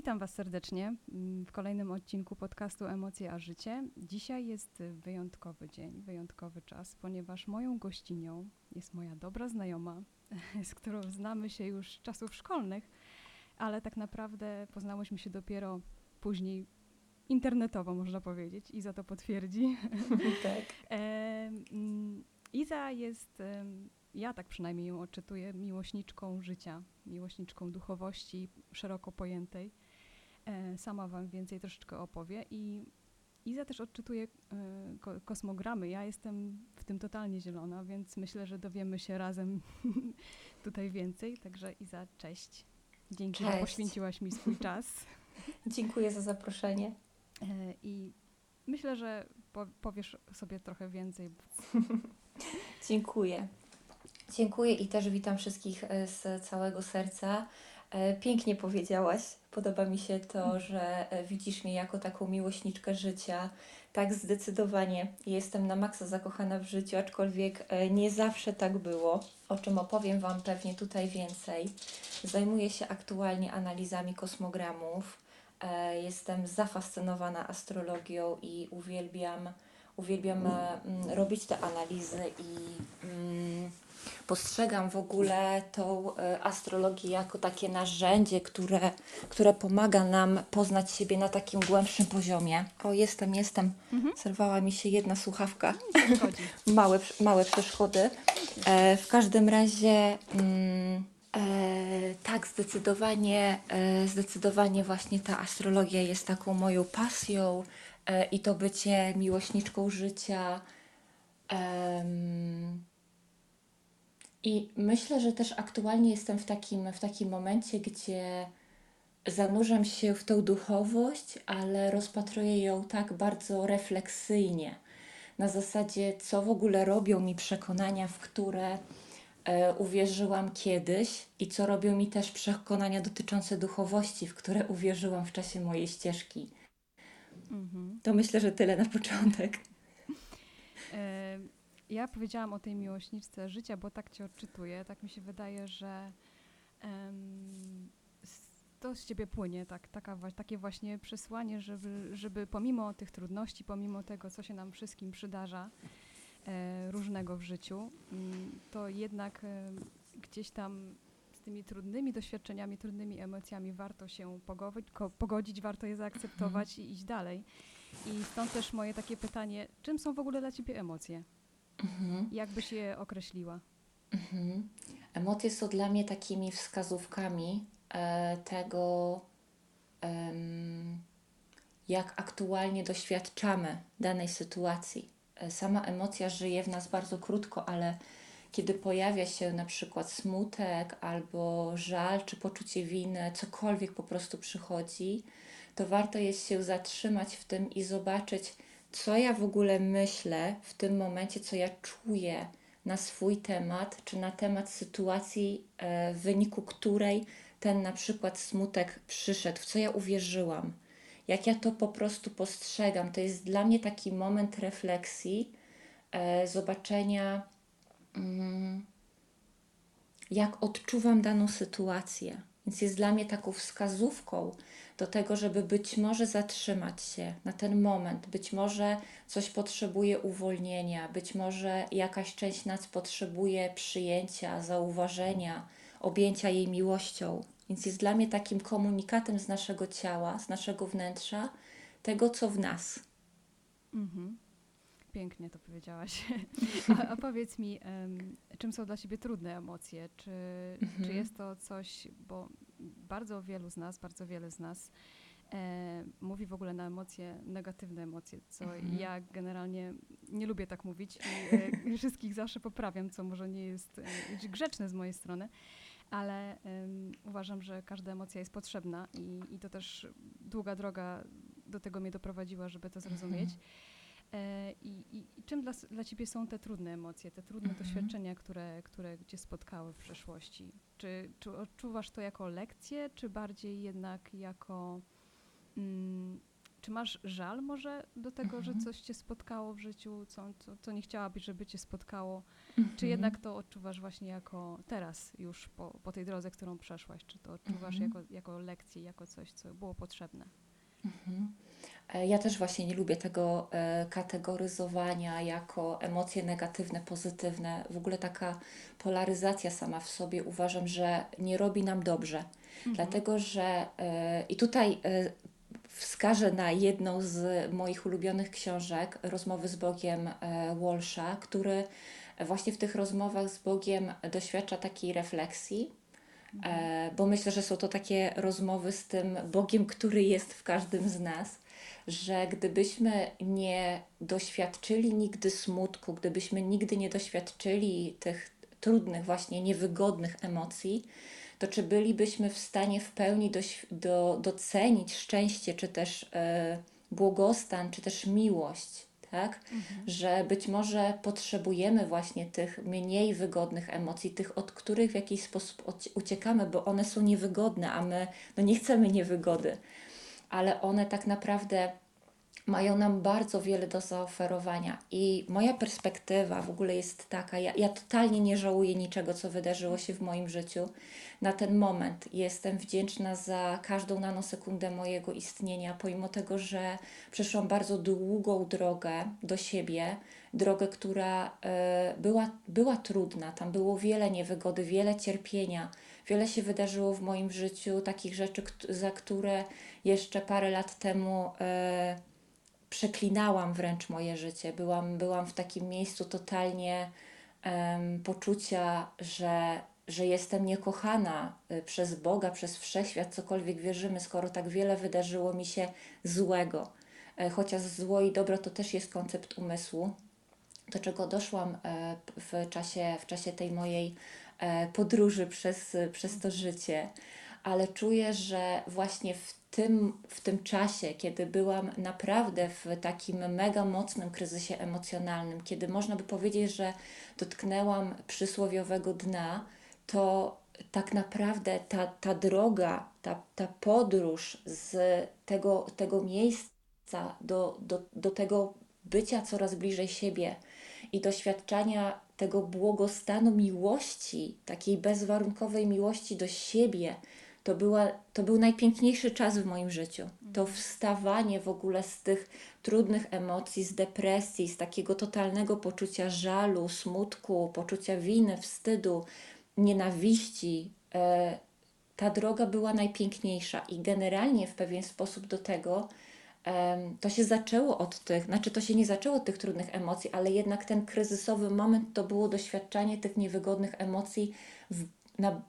Witam Was serdecznie mm, w kolejnym odcinku podcastu Emocje a Życie. Dzisiaj jest wyjątkowy dzień, wyjątkowy czas, ponieważ moją gościnią jest moja dobra znajoma, z którą znamy się już z czasów szkolnych, ale tak naprawdę poznałyśmy się dopiero później internetowo, można powiedzieć. Iza to potwierdzi. Tak. E, Iza jest, ja tak przynajmniej ją odczytuję, miłośniczką życia, miłośniczką duchowości szeroko pojętej. E, sama Wam więcej troszeczkę opowie i Iza też odczytuje e, kosmogramy. Ja jestem w tym totalnie zielona, więc myślę, że dowiemy się razem tutaj więcej. Także Iza, cześć. Dzięki, cześć. że poświęciłaś mi swój czas. Dziękuję za zaproszenie. I myślę, że powiesz sobie trochę więcej. Dziękuję. Dziękuję i też witam wszystkich e, z całego serca. E, pięknie powiedziałaś. Podoba mi się to, mm. że e, widzisz mnie jako taką miłośniczkę życia. Tak, zdecydowanie. Jestem na maksa zakochana w życiu, aczkolwiek nie zawsze tak było, o czym opowiem Wam pewnie tutaj więcej. Zajmuję się aktualnie analizami kosmogramów. Jestem zafascynowana astrologią i uwielbiam uwielbiam e, robić te analizy i mm, postrzegam w ogóle tą e, astrologię jako takie narzędzie, które, które pomaga nam poznać siebie na takim głębszym poziomie. O, jestem, jestem. Mhm. Zerwała mi się jedna słuchawka. małe, małe przeszkody. E, w każdym razie. Mm, E, tak, zdecydowanie, e, zdecydowanie właśnie ta astrologia jest taką moją pasją. E, i to bycie miłośniczką życia. I myślę, że też aktualnie jestem w takim, w takim momencie, gdzie zanurzam się w tą duchowość, ale rozpatruję ją tak bardzo refleksyjnie. Na zasadzie, co w ogóle robią mi przekonania, w które e, uwierzyłam kiedyś, i co robią mi też przekonania dotyczące duchowości, w które uwierzyłam w czasie mojej ścieżki. Mhm. To myślę, że tyle na początek. Ja powiedziałam o tej miłośniczce życia, bo tak cię odczytuję. Tak mi się wydaje, że um, to z ciebie płynie, tak, taka, takie właśnie przesłanie, żeby, żeby pomimo tych trudności, pomimo tego, co się nam wszystkim przydarza e, różnego w życiu, mm, to jednak e, gdzieś tam z tymi trudnymi doświadczeniami, trudnymi emocjami warto się pogodzić, pogodzić warto je zaakceptować i iść dalej. I stąd też moje takie pytanie, czym są w ogóle dla Ciebie emocje? Mhm. Jak byś je określiła? Mhm. Emocje są dla mnie takimi wskazówkami e, tego, e, jak aktualnie doświadczamy danej sytuacji. E, sama emocja żyje w nas bardzo krótko, ale kiedy pojawia się na przykład smutek albo żal czy poczucie winy, cokolwiek po prostu przychodzi, to warto jest się zatrzymać w tym i zobaczyć, co ja w ogóle myślę w tym momencie, co ja czuję na swój temat, czy na temat sytuacji, e, w wyniku której ten na przykład smutek przyszedł, w co ja uwierzyłam, jak ja to po prostu postrzegam. To jest dla mnie taki moment refleksji, e, zobaczenia, Mm, jak odczuwam daną sytuację. Więc jest dla mnie taką wskazówką do tego, żeby być może zatrzymać się na ten moment, być może coś potrzebuje uwolnienia, być może jakaś część nas potrzebuje przyjęcia, zauważenia, objęcia jej miłością. Więc jest dla mnie takim komunikatem z naszego ciała, z naszego wnętrza, tego co w nas. Mhm. Pięknie to powiedziałaś. A, a powiedz mi, um, czym są dla Ciebie trudne emocje? Czy, mhm. czy jest to coś, bo bardzo wielu z nas, bardzo wiele z nas e, mówi w ogóle na emocje, negatywne emocje, co mhm. ja generalnie nie lubię tak mówić i e, wszystkich zawsze poprawiam, co może nie jest e, grzeczne z mojej strony ale uważam, że każda emocja jest potrzebna i, i to też długa droga do tego mnie doprowadziła, żeby to zrozumieć. Mhm. E, I, i, I, czym dla, dla ciebie są te trudne emocje, te trudne mhm. doświadczenia, które, które cię spotkały w przeszłości? Czy, czy odczuwasz to jako lekcję, czy bardziej jednak jako mm, czy masz żal może do tego, Mhm. że coś cię spotkało w życiu, co, co, co nie chciałabyś, żeby cię spotkało? Mhm. Czy jednak to odczuwasz właśnie jako teraz już po, po tej drodze, którą przeszłaś? Czy to odczuwasz Mhm. jako, jako lekcję, jako coś, co było potrzebne? Mhm. E, Ja też właśnie nie lubię tego e, kategoryzowania jako emocje negatywne, pozytywne. W ogóle taka polaryzacja sama w sobie uważam, że nie robi nam dobrze. Mhm. Dlatego, że e, i tutaj wskażę na jedną z moich ulubionych książek, Rozmowy z Bogiem Walsha, który właśnie w tych rozmowach z Bogiem doświadcza takiej refleksji. E, bo myślę, że są to takie rozmowy z tym Bogiem, który jest w każdym z nas, że gdybyśmy nie doświadczyli nigdy smutku, gdybyśmy nigdy nie doświadczyli tych trudnych, właśnie niewygodnych emocji, to czy bylibyśmy w stanie w pełni doś- do, docenić szczęście, czy też e, błogostan, czy też miłość, tak? Że być może potrzebujemy właśnie tych mniej wygodnych emocji, tych, od których w jakiś sposób uciekamy, bo one są niewygodne, a my no nie chcemy niewygody, ale one tak naprawdę mają nam bardzo wiele do zaoferowania. I moja perspektywa w ogóle jest taka, ja, ja totalnie nie żałuję niczego, co wydarzyło się w moim życiu. Na ten moment jestem wdzięczna za każdą nanosekundę mojego istnienia, pomimo tego, że przeszłam bardzo długą drogę do siebie, drogę, która e, była, była trudna. Tam było wiele niewygody, wiele cierpienia. Wiele się wydarzyło w moim życiu, takich rzeczy, za które jeszcze parę lat temu e, przeklinałam wręcz moje życie. Byłam, byłam w takim miejscu totalnie em, poczucia, że, że jestem niekochana y, przez Boga, przez wszechświat, cokolwiek wierzymy, skoro tak wiele wydarzyło mi się złego. E, Chociaż zło i dobro to też jest koncept umysłu, do czego doszłam e, w czasie, w czasie tej mojej e, podróży przez, przez to życie, ale czuję, że właśnie w tym, w tym czasie, kiedy byłam naprawdę w takim mega mocnym kryzysie emocjonalnym, kiedy można by powiedzieć, że dotknęłam przysłowiowego dna, to tak naprawdę ta, ta droga, ta, ta podróż z tego, tego miejsca do, do, do tego bycia coraz bliżej siebie i doświadczania tego błogostanu miłości, takiej bezwarunkowej miłości do siebie, to, była, to był najpiękniejszy czas w moim życiu. To wstawanie w ogóle z tych trudnych emocji, z depresji, z takiego totalnego poczucia żalu, smutku, poczucia winy, wstydu, nienawiści. E, ta droga była najpiękniejsza i generalnie w pewien sposób do tego to się zaczęło od tych, znaczy to się nie zaczęło od tych trudnych emocji, ale jednak ten kryzysowy moment to było doświadczanie tych niewygodnych emocji w, na,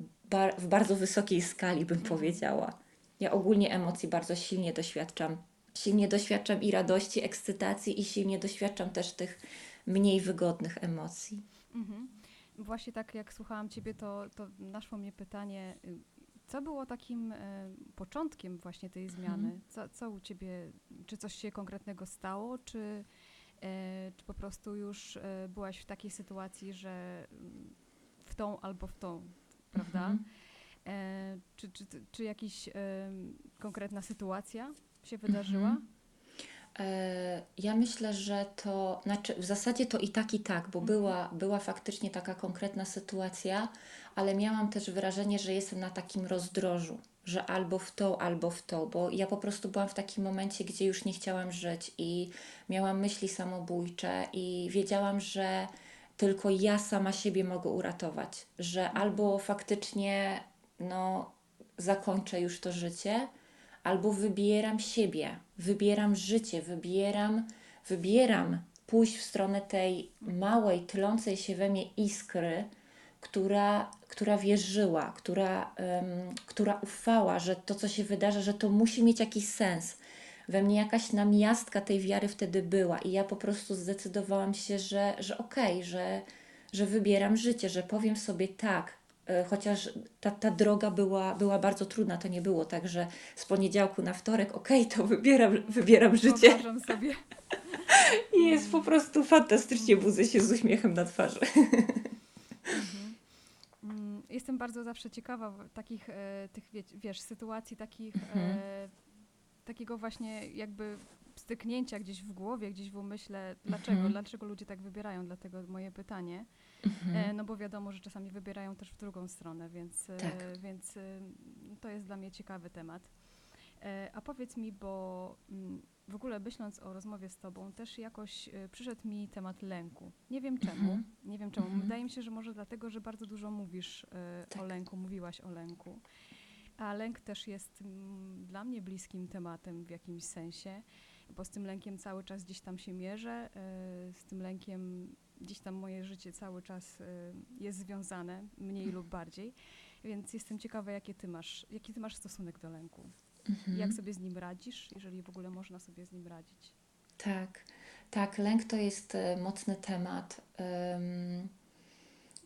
w bardzo wysokiej skali, bym powiedziała. Ja ogólnie emocji bardzo silnie doświadczam. Silnie doświadczam i radości, ekscytacji, i silnie doświadczam też tych mniej wygodnych emocji. Mhm. Właśnie tak jak słuchałam Ciebie, to, to naszło mnie pytanie, y, co było takim e, początkiem właśnie tej zmiany? Co, co u Ciebie, czy coś się konkretnego stało, czy, e, czy po prostu już e, byłaś w takiej sytuacji, że mm, w tą albo w tą, prawda? Mhm. E, czy, czy, czy jakaś e, konkretna sytuacja się wydarzyła? Mhm. E, Ja myślę, że to, znaczy w zasadzie to i tak, i tak, bo była, była faktycznie taka konkretna sytuacja, ale miałam też wrażenie, że jestem na takim rozdrożu, że albo w tą, albo w tą, bo ja po prostu byłam w takim momencie, gdzie już nie chciałam żyć i miałam myśli samobójcze i wiedziałam, że tylko ja sama siebie mogę uratować, że albo faktycznie no, zakończę już to życie, albo wybieram siebie, wybieram życie, wybieram, wybieram pójść w stronę tej małej, tlącej się we mnie iskry, która, która wierzyła, która, em, która ufała, że to, co się wydarza, że to musi mieć jakiś sens. We mnie jakaś namiastka tej wiary wtedy była i ja po prostu zdecydowałam się, że, że okej, że, że wybieram życie, że powiem sobie tak, E, chociaż ta, ta droga była, była bardzo trudna, to nie było tak, że z poniedziałku na wtorek, okej, to wybieram, wybieram życie Wyobrażam sobie. i jest po prostu fantastycznie, budzę się z uśmiechem na twarzy. Jestem bardzo zawsze ciekawa takich e, tych, wie, wiesz, sytuacji takich, Mhm. e, takiego właśnie jakby styknięcia gdzieś w głowie, gdzieś w umyśle, dlaczego, Mhm. dlaczego ludzie tak wybierają, dlatego moje pytanie. Mhm. E, no bo wiadomo, że czasami wybierają też w drugą stronę, więc, Tak. więc to jest dla mnie ciekawy temat. A powiedz mi, bo mm, w ogóle myśląc o rozmowie z Tobą, też jakoś e, przyszedł mi temat lęku. Nie wiem czemu, Mhm. nie wiem czemu. Mhm. Wydaje mi się, że może dlatego, że bardzo dużo mówisz o Tak. lęku, mówiłaś o lęku. A lęk też jest mm, dla mnie bliskim tematem w jakimś sensie, bo z tym lękiem cały czas gdzieś tam się mierzę, e, z tym lękiem gdzieś tam moje życie cały czas e, jest związane, mniej lub bardziej. Więc jestem ciekawa, jakie ty masz, jaki ty masz stosunek do lęku. Mhm. Jak sobie z nim radzisz, jeżeli w ogóle można sobie z nim radzić? Tak, tak, lęk to jest e, mocny temat.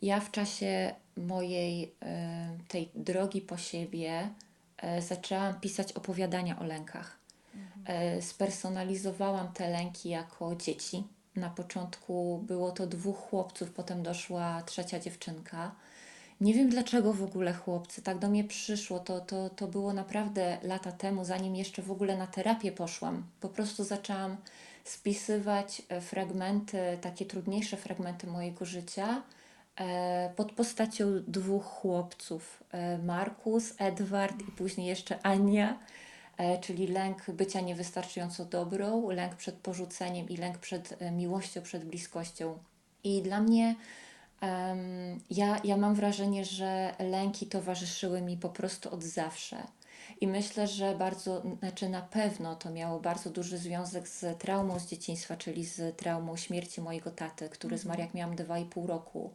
Ja w czasie mojej e, tej drogi po siebie e, zaczęłam pisać opowiadania o lękach. E, Spersonalizowałam te lęki jako dzieci. Na początku było to dwóch chłopców, potem doszła trzecia dziewczynka. Nie wiem dlaczego w ogóle chłopcy, tak do mnie przyszło, to, to, to było naprawdę lata temu, zanim jeszcze w ogóle na terapię poszłam. Po prostu zaczęłam spisywać e, fragmenty, takie trudniejsze fragmenty mojego życia e, pod postacią dwóch chłopców, e, Markus, Edward i później jeszcze Ania, czyli lęk bycia niewystarczająco dobrą, lęk przed porzuceniem i lęk przed miłością, przed bliskością. I dla mnie ja, ja mam wrażenie, że lęki towarzyszyły mi po prostu od zawsze. I myślę, że bardzo, znaczy na pewno to miało bardzo duży związek z traumą z dzieciństwa, czyli z traumą śmierci mojego taty, który zmarł jak miałam 2,5 roku.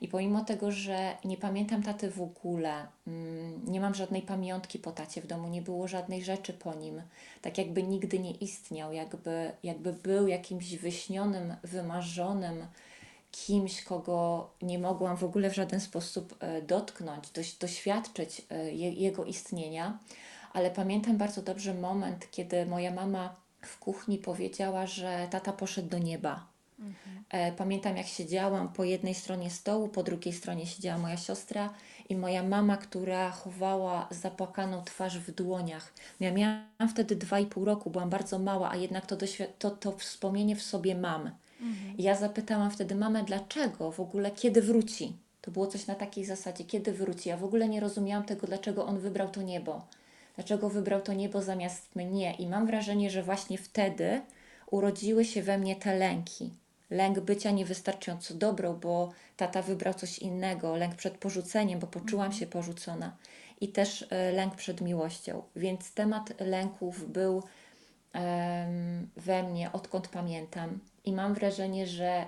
I pomimo tego, że nie pamiętam taty w ogóle, mm, nie mam żadnej pamiątki po tacie w domu, nie było żadnej rzeczy po nim, tak jakby nigdy nie istniał, jakby, jakby był jakimś wyśnionym, wymarzonym, kimś, kogo nie mogłam w ogóle w żaden sposób e, dotknąć, doś, doświadczyć e, je, jego istnienia, ale pamiętam bardzo dobrze moment, kiedy moja mama w kuchni powiedziała, że tata poszedł do nieba. E, Pamiętam, jak siedziałam po jednej stronie stołu, po drugiej stronie siedziała moja siostra i moja mama, która chowała zapłakaną twarz w dłoniach. Ja miałam wtedy dwa i pół roku, byłam bardzo mała, a jednak to, to, to wspomnienie w sobie mam. I ja zapytałam wtedy mamę, dlaczego w ogóle, kiedy wróci. To było coś na takiej zasadzie, kiedy wróci. Ja w ogóle nie rozumiałam tego, dlaczego on wybrał to niebo. Dlaczego wybrał to niebo zamiast mnie. I mam wrażenie, że właśnie wtedy urodziły się we mnie te lęki. Lęk bycia niewystarczająco dobrą, bo tata wybrał coś innego. Lęk przed porzuceniem, bo poczułam się porzucona. I też e, lęk przed miłością. Więc temat lęków był we mnie, odkąd pamiętam. I mam wrażenie, że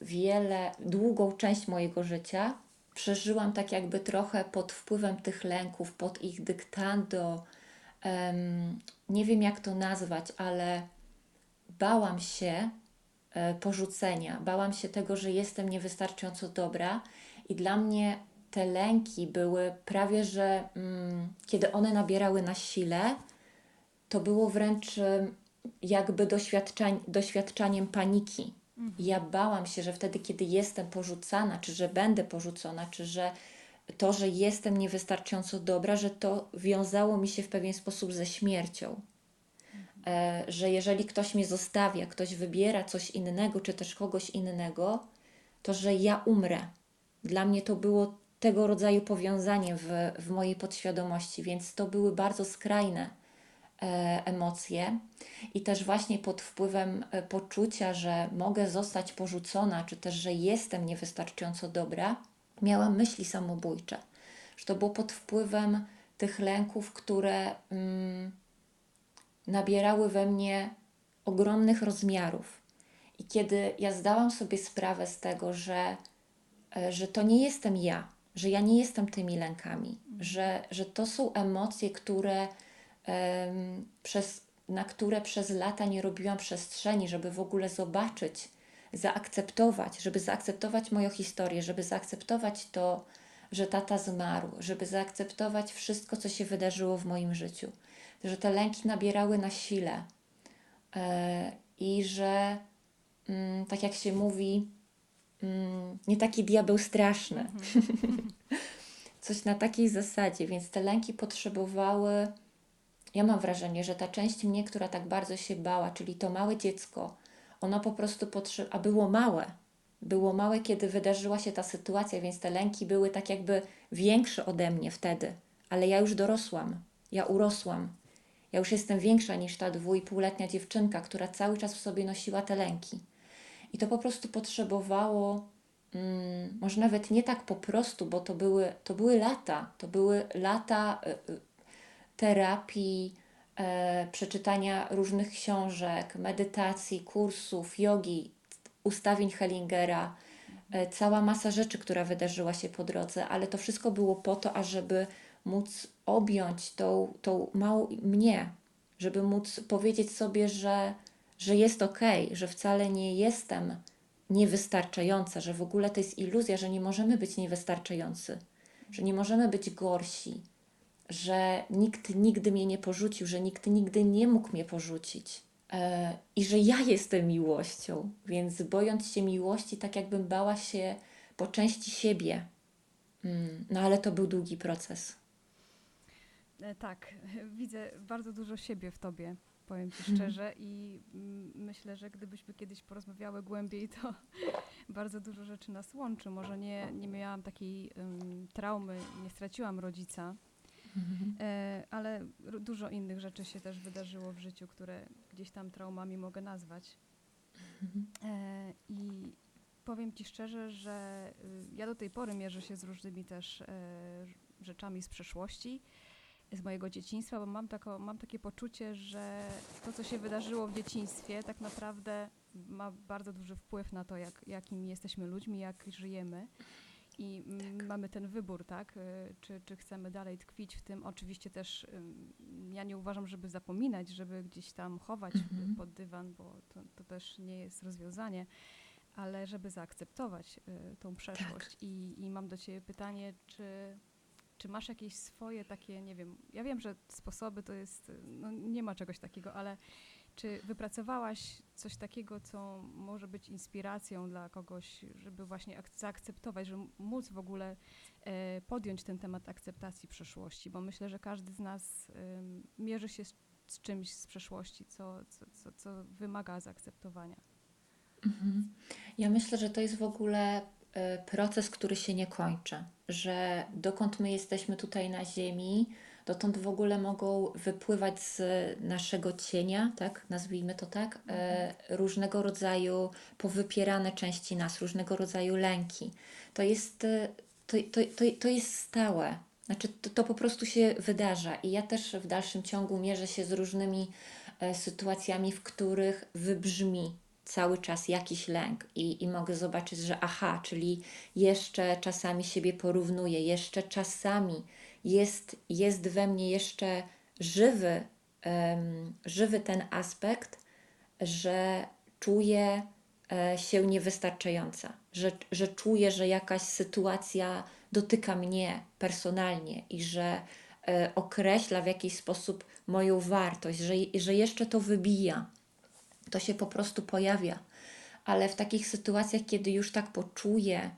wiele, długą część mojego życia przeżyłam tak jakby trochę pod wpływem tych lęków, pod ich dyktando. Nie wiem jak to nazwać, ale bałam się e, porzucenia, bałam się tego, że jestem niewystarczająco dobra i dla mnie te lęki były prawie, że mm, kiedy one nabierały na sile, to było wręcz jakby doświadczań, doświadczaniem paniki. Ja bałam się, że wtedy, kiedy jestem porzucana, czy że będę porzucona, czy że to, że jestem niewystarczająco dobra, że to wiązało mi się w pewien sposób ze śmiercią. E, że jeżeli ktoś mnie zostawia, ktoś wybiera coś innego, czy też kogoś innego, to że ja umrę. Dla mnie to było tego rodzaju powiązanie w, w mojej podświadomości, więc to były bardzo skrajne emocje i też właśnie pod wpływem e, poczucia, że mogę zostać porzucona, czy też, że jestem niewystarczająco dobra, miałam myśli samobójcze. Że to było pod wpływem tych lęków, które mm, nabierały we mnie ogromnych rozmiarów. I kiedy ja zdałam sobie sprawę z tego, że, e, że to nie jestem ja, że ja nie jestem tymi lękami, że, że to są emocje, które przez, na które przez lata nie robiłam przestrzeni, żeby w ogóle zobaczyć, zaakceptować, żeby zaakceptować moją historię, żeby zaakceptować to, że tata zmarł, żeby zaakceptować wszystko, co się wydarzyło w moim życiu, że te lęki nabierały na sile e, i że, mm, tak jak się mówi, mm, nie taki diabeł straszny. Coś na takiej zasadzie, więc te lęki potrzebowały ja mam wrażenie, że ta część mnie, która tak bardzo się bała, czyli to małe dziecko, ono po prostu potrzeba, a było małe. Było małe, kiedy wydarzyła się ta sytuacja, więc te lęki były tak jakby większe ode mnie wtedy. Ale ja już dorosłam, ja urosłam. Ja już jestem większa niż ta dwójpółletnia dziewczynka, która cały czas w sobie nosiła te lęki. I to po prostu potrzebowało, mm, może nawet nie tak po prostu, bo to były, to były lata, to były lata y, y, terapii, e, przeczytania różnych książek, medytacji, kursów, jogi, ustawień Hellingera, e, cała masa rzeczy, która wydarzyła się po drodze, ale to wszystko było po to, ażeby móc objąć tą, tą małą mnie, żeby móc powiedzieć sobie, że, że jest ok, że wcale nie jestem niewystarczająca, że w ogóle to jest iluzja, że nie możemy być niewystarczający, że nie możemy być gorsi, że nikt nigdy mnie nie porzucił, że nikt nigdy nie mógł mnie porzucić. E, I że ja jestem miłością, więc bojąc się miłości, tak jakbym bała się po części siebie. Mm, no ale to był długi proces. E, tak, widzę bardzo dużo siebie w tobie, powiem ci mhm. szczerze, i myślę, że gdybyśmy kiedyś porozmawiały głębiej, to bardzo dużo rzeczy nas łączy. Może nie, nie miałam takiej um, traumy, nie straciłam rodzica, mhm. e, ale dużo innych rzeczy się też wydarzyło w życiu, które gdzieś tam traumami mogę nazwać. Mhm. E, I powiem ci szczerze, że y, ja do tej pory mierzę się z różnymi też e, rzeczami z przeszłości z mojego dzieciństwa, bo mam, tako, mam takie poczucie, że to, co się wydarzyło w dzieciństwie, tak naprawdę ma bardzo duży wpływ na to, jak, jakimi jesteśmy ludźmi, jak żyjemy. I tak. mamy ten wybór, tak? Y, czy, czy chcemy dalej tkwić w tym? Oczywiście też ja nie uważam, żeby zapominać, żeby gdzieś tam chować mhm. pod dywan, bo to, to, też nie jest rozwiązanie, ale żeby zaakceptować y, tą przeszłość. Tak. I, I mam do Ciebie pytanie, czy czy masz jakieś swoje takie, nie wiem, ja wiem, że sposoby to jest, no nie ma czegoś takiego, ale czy wypracowałaś coś takiego, co może być inspiracją dla kogoś, żeby właśnie zaakceptować, żeby móc w ogóle e, podjąć ten temat akceptacji przeszłości? Bo myślę, że każdy z nas e, mierzy się z, z, czymś z przeszłości, co, co, co, co wymaga zaakceptowania. Mhm. Ja myślę, że to jest w ogóle E, proces, który się nie kończy, że dokąd my jesteśmy tutaj na Ziemi, dotąd w ogóle mogą wypływać z naszego cienia, tak, nazwijmy to tak, e, mhm. różnego rodzaju powypierane części nas, różnego rodzaju lęki. To jest, e, to, to, to, to jest stałe. Znaczy, to, to po prostu się wydarza, i ja też w dalszym ciągu mierzę się z różnymi e, sytuacjami, w których wybrzmi cały czas jakiś lęk i, i mogę zobaczyć, że aha, czyli jeszcze czasami siebie porównuję, jeszcze czasami jest, jest we mnie jeszcze żywy, um, żywy ten aspekt, że czuję e, się niewystarczająca, że, że czuję, że jakaś sytuacja dotyka mnie personalnie i że e, określa w jakiś sposób moją wartość, że, że jeszcze to wybija to się po prostu pojawia. Ale w takich sytuacjach, kiedy już tak poczuję,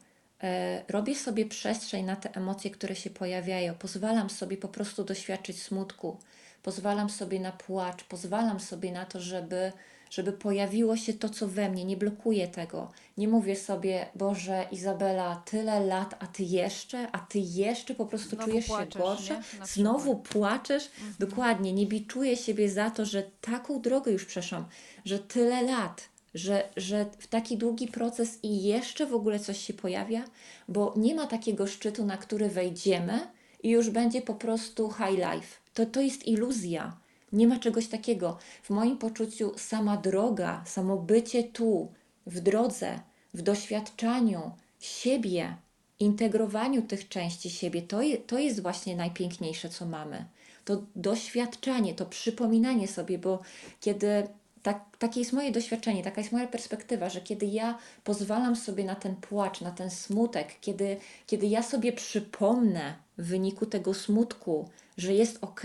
robię sobie przestrzeń na te emocje, które się pojawiają, pozwalam sobie po prostu doświadczyć smutku, pozwalam sobie na płacz, pozwalam sobie na to, żeby żeby pojawiło się to, co we mnie, nie blokuję tego. Nie mówię sobie, Boże, Izabela, tyle lat, a ty jeszcze, a ty jeszcze po prostu Znowu czujesz płaczesz, się gorsza, znowu płaczesz. Mhm. Dokładnie, nie biczuję siebie za to, że taką drogę już przeszłam, że tyle lat, że, że w taki długi proces i jeszcze w ogóle coś się pojawia, bo nie ma takiego szczytu, na który wejdziemy i już będzie po prostu high life. To, to jest iluzja. Nie ma czegoś takiego. W moim poczuciu sama droga, samo bycie tu, w drodze, w doświadczaniu siebie, integrowaniu tych części siebie, to, je, to jest właśnie najpiękniejsze, co mamy. To doświadczanie, to przypominanie sobie, bo kiedy tak, takie jest moje doświadczenie, taka jest moja perspektywa, że kiedy ja pozwalam sobie na ten płacz, na ten smutek, kiedy, kiedy ja sobie przypomnę w wyniku tego smutku, że jest ok,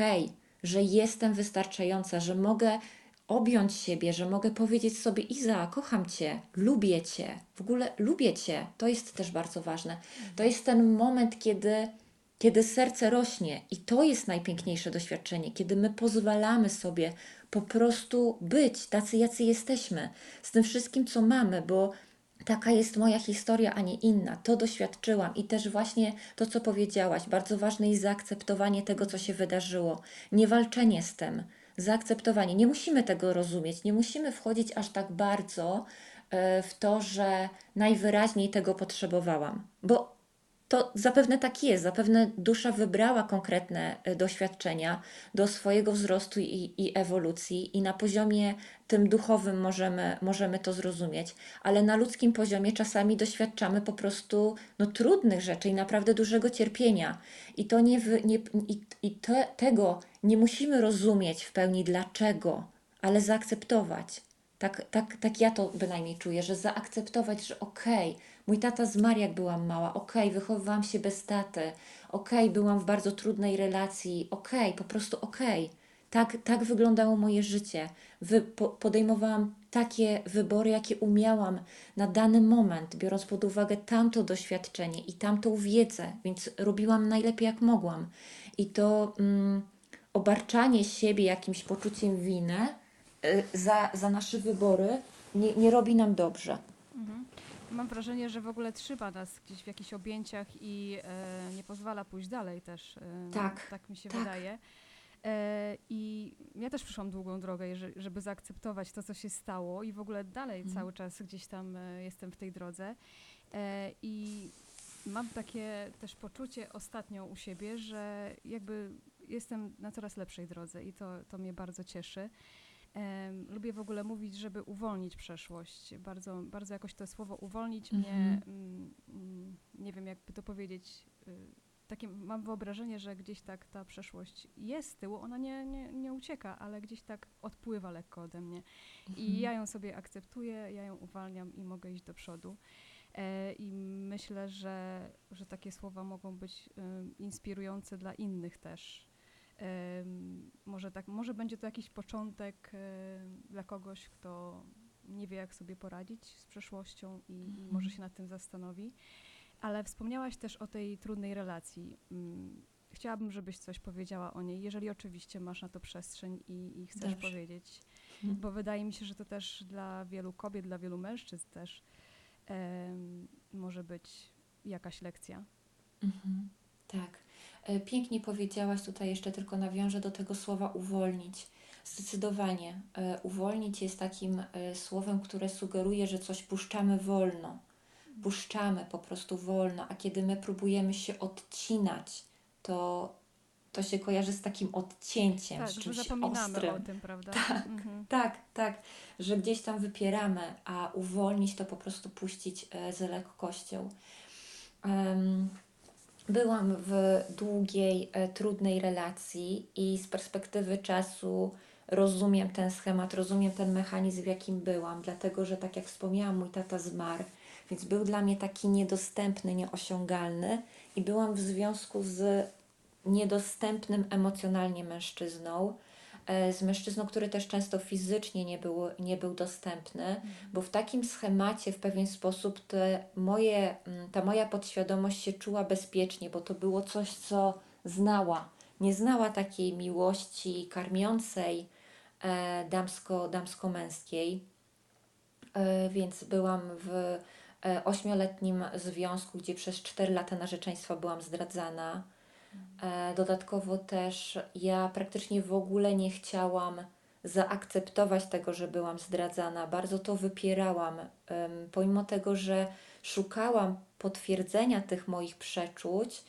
że jestem wystarczająca, że mogę objąć siebie, że mogę powiedzieć sobie: Iza, kocham cię, lubię cię, w ogóle lubię cię. To jest też bardzo ważne. To jest ten moment, kiedy kiedy serce rośnie i to jest najpiękniejsze doświadczenie, kiedy my pozwalamy sobie po prostu być tacy, jacy jesteśmy, z tym wszystkim, co mamy, bo taka jest moja historia, a nie inna. To doświadczyłam i też właśnie to, co powiedziałaś, bardzo ważne jest zaakceptowanie tego, co się wydarzyło, nie walczenie z tym, zaakceptowanie. Nie musimy tego rozumieć, nie musimy wchodzić aż tak bardzo e, w to, że najwyraźniej tego potrzebowałam, bo to zapewne tak jest, zapewne dusza wybrała konkretne e, doświadczenia do swojego wzrostu i, i, ewolucji, i na poziomie tym duchowym możemy, możemy to zrozumieć, ale na ludzkim poziomie czasami doświadczamy po prostu no, trudnych rzeczy i naprawdę dużego cierpienia. I, to nie, nie i, i te, tego nie musimy rozumieć w pełni dlaczego, ale zaakceptować. Tak, tak, tak ja to bynajmniej czuję, że zaakceptować, że okej, okay, mój tata zmarł jak byłam mała, okej, okay, wychowywałam się bez taty, okej, okay, byłam w bardzo trudnej relacji, okej, okay, po prostu okej. Tak, tak wyglądało moje życie. Wy, po, podejmowałam takie wybory, jakie umiałam na dany moment, biorąc pod uwagę tamto doświadczenie i tamtą wiedzę, więc robiłam najlepiej jak mogłam. I to mm, obarczanie siebie jakimś poczuciem winy y, za, za nasze wybory nie, nie robi nam dobrze. Mhm. Mam wrażenie, że w ogóle trzyma nas gdzieś w jakichś objęciach i e, nie pozwala pójść dalej też. E, tak. Tak mi się tak. wydaje. E, I ja też przyszłam długą drogę, żeby zaakceptować to, co się stało, i w ogóle dalej mhm. cały czas gdzieś tam e, jestem w tej drodze. E, I mam takie też poczucie ostatnio u siebie, że jakby jestem na coraz lepszej drodze i to, to mnie bardzo cieszy. Lubię w ogóle mówić, żeby uwolnić przeszłość. Bardzo, bardzo jakoś to słowo uwolnić -hmm. mnie, mm, nie wiem jakby to powiedzieć, y, takie mam wyobrażenie, że gdzieś tak ta przeszłość jest z tyłu, ona nie, nie, nie ucieka, ale gdzieś tak odpływa lekko ode mnie. I mhm. ja ją sobie akceptuję, ja ją uwalniam i mogę iść do przodu. E, I myślę, że, że takie słowa mogą być inspirujące dla innych też może, tak, może będzie to jakiś początek dla kogoś, kto nie wie, jak sobie poradzić z przeszłością i, i mhm. może się nad tym zastanowi. Ale wspomniałaś też o tej trudnej relacji. Mm, chciałabym, żebyś coś powiedziała o niej, jeżeli oczywiście masz na to przestrzeń i, i chcesz Dobrze. powiedzieć, mhm. bo wydaje mi się, że to też dla wielu kobiet, dla wielu mężczyzn też um, może być jakaś lekcja. Mhm. Tak. E, pięknie powiedziałaś, tutaj jeszcze tylko nawiążę do tego słowa uwolnić. Zdecydowanie. E, uwolnić jest takim e, słowem, które sugeruje, że coś puszczamy wolno. Puszczamy po prostu wolno, a kiedy my próbujemy się odcinać, to, to się kojarzy z takim odcięciem, tak, z czymś że zapominamy ostrym. o tym, prawda? Tak, mhm. tak, tak, że gdzieś tam wypieramy, a uwolnić to po prostu puścić z lekkością. Um, Byłam w długiej, e, trudnej relacji i z perspektywy czasu rozumiem ten schemat, rozumiem ten mechanizm, w jakim byłam, dlatego że, tak jak wspomniałam, mój tata zmarł, więc był dla mnie taki niedostępny, nieosiągalny i byłam w związku z niedostępnym emocjonalnie mężczyzną. E, z mężczyzną, który też często fizycznie nie był, nie był dostępny, mhm. bo w takim schemacie w pewien sposób te moje, mm, ta moja podświadomość się czuła bezpiecznie, bo to było coś, co znała. Nie znała takiej miłości karmiącej e, damsko, damsko-męskiej, e, więc byłam w e, ośmioletnim związku, gdzie przez 4 lata narzeczeństwa byłam zdradzana dodatkowo też ja praktycznie w ogóle nie chciałam zaakceptować tego, że byłam zdradzana. Bardzo to wypierałam, pomimo tego, że szukałam potwierdzenia tych moich przeczuć,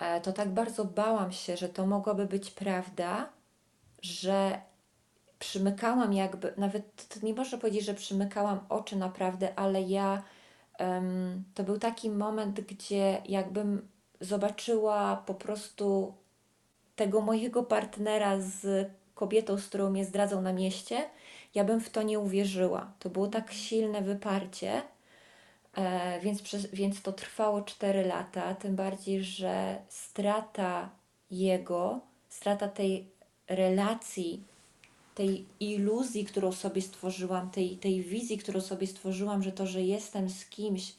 e, to tak bardzo bałam się, że to mogłaby być prawda, że przymykałam jakby, nawet nie można powiedzieć, że przymykałam oczy naprawdę, ale ja, to był taki moment, gdzie jakbym zobaczyła po prostu tego mojego partnera z kobietą, z którą mnie zdradzał na mieście, ja bym w to nie uwierzyła. To było tak silne wyparcie, e, więc, przez, więc to trwało 4 lata. Tym bardziej, że strata jego, strata tej relacji, tej iluzji, którą sobie stworzyłam, tej, tej wizji, którą sobie stworzyłam, że to, że jestem z kimś,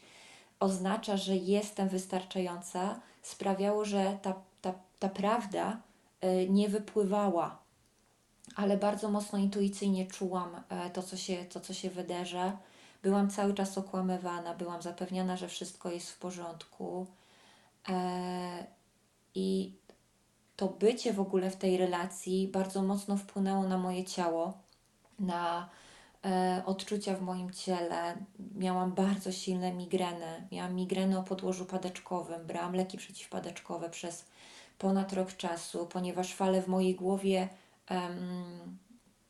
oznacza, że jestem wystarczająca, sprawiało, że ta, ta, ta prawda y, nie wypływała, ale bardzo mocno intuicyjnie czułam e, to, co się, to, co się wydarza. Byłam cały czas okłamywana, byłam zapewniana, że wszystko jest w porządku. E, I to bycie w ogóle w tej relacji bardzo mocno wpłynęło na moje ciało, na e, odczucia w moim ciele. Miałam bardzo silne migreny. Miałam migreny o podłożu padeczkowym. Brałam leki przeciwpadeczkowe przez ponad rok czasu, ponieważ fale w mojej głowie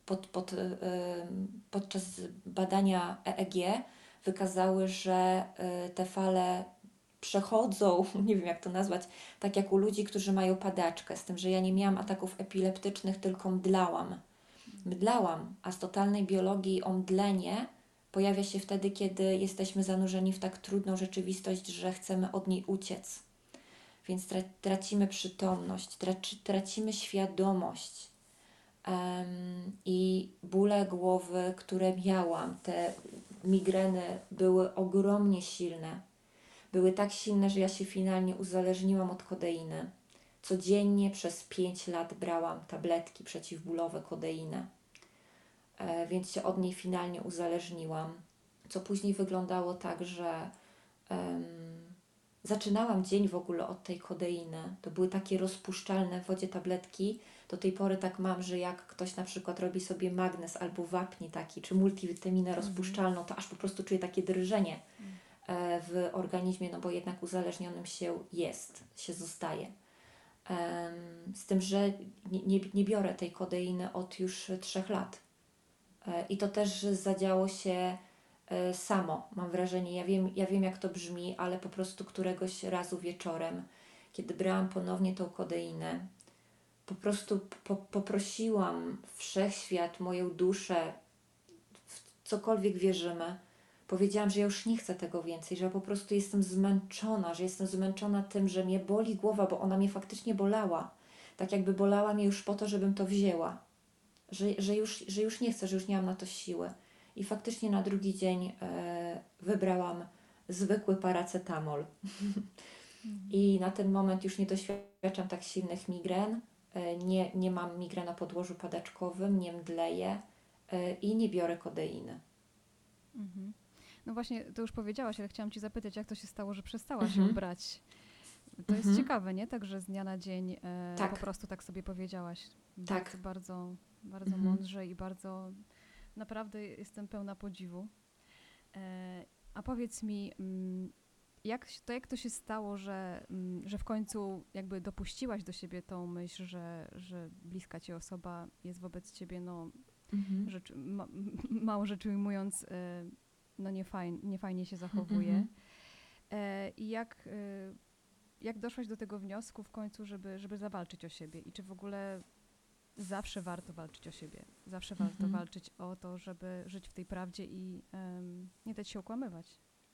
pod, pod, em, podczas badania EEG wykazały, że y, te fale przechodzą, nie wiem jak to nazwać, tak jak u ludzi, którzy mają padaczkę, z tym, że ja nie miałam ataków epileptycznych, tylko mdlałam. Mdlałam, a z totalnej biologii omdlenie pojawia się wtedy, kiedy jesteśmy zanurzeni w tak trudną rzeczywistość, że chcemy od niej uciec. Więc tra- tracimy przytomność, traci- tracimy świadomość. Em, I bóle głowy, które miałam, te migreny były ogromnie silne. Były tak silne, że ja się finalnie uzależniłam od kodeiny. Codziennie przez 5 lat brałam tabletki przeciwbólowe, kodeinę, więc się od niej finalnie uzależniłam. Co później wyglądało tak, że em, zaczynałam dzień w ogóle od tej kodeiny. To były takie rozpuszczalne w wodzie tabletki. Do tej pory tak mam, że jak ktoś na przykład robi sobie magnes albo wapni taki, czy multivitaminę rozpuszczalną, to aż po prostu czuję takie drżenie e, w organizmie, no bo jednak uzależnionym się jest, się zostaje. Z tym, że nie, nie, nie biorę tej kodeiny od już trzech lat. E, I to też zadziało się e, samo, mam wrażenie. Ja wiem, ja wiem, jak to brzmi, ale po prostu któregoś razu wieczorem, kiedy brałam ponownie tą kodeinę, po prostu po, poprosiłam wszechświat, moją duszę, w cokolwiek wierzymy, powiedziałam, że ja już nie chcę tego więcej, że ja po prostu jestem zmęczona, że jestem zmęczona tym, że mnie boli głowa, bo ona mnie faktycznie bolała. Tak jakby bolała mnie już po to, żebym to wzięła. Że, że, już, że już nie chcę, że już nie mam na to siły. I faktycznie na drugi dzień e, wybrałam zwykły paracetamol. I na ten moment już nie doświadczam tak silnych migren. E, nie, nie mam migren na podłożu padaczkowym, nie mdleję e, i nie biorę kodeiny. Mhm. No właśnie, to już powiedziałaś, ale chciałam Ci zapytać, jak to się stało, że przestałaś Mhm. ją brać? To jest Mhm. ciekawe, nie? Tak, że z dnia na dzień e, Tak. po prostu tak sobie powiedziałaś. Tak. Bardzo, bardzo, bardzo Mhm. mądrze i bardzo, naprawdę jestem pełna podziwu. E, a powiedz mi, mm, jak, to jak to się stało, że, mm, że w końcu jakby dopuściłaś do siebie tą myśl, że, że bliska Ci osoba jest wobec Ciebie, no, Mhm. rzecz, ma, mało rzecz ujmując, e, no niefajnie, niefajnie się zachowuje. Mhm. E, I jak, jak doszłaś do tego wniosku w końcu, żeby, żeby zawalczyć o siebie? I czy w ogóle zawsze warto walczyć o siebie? Zawsze warto Mhm. walczyć o to, żeby żyć w tej prawdzie i em, nie dać się okłamywać.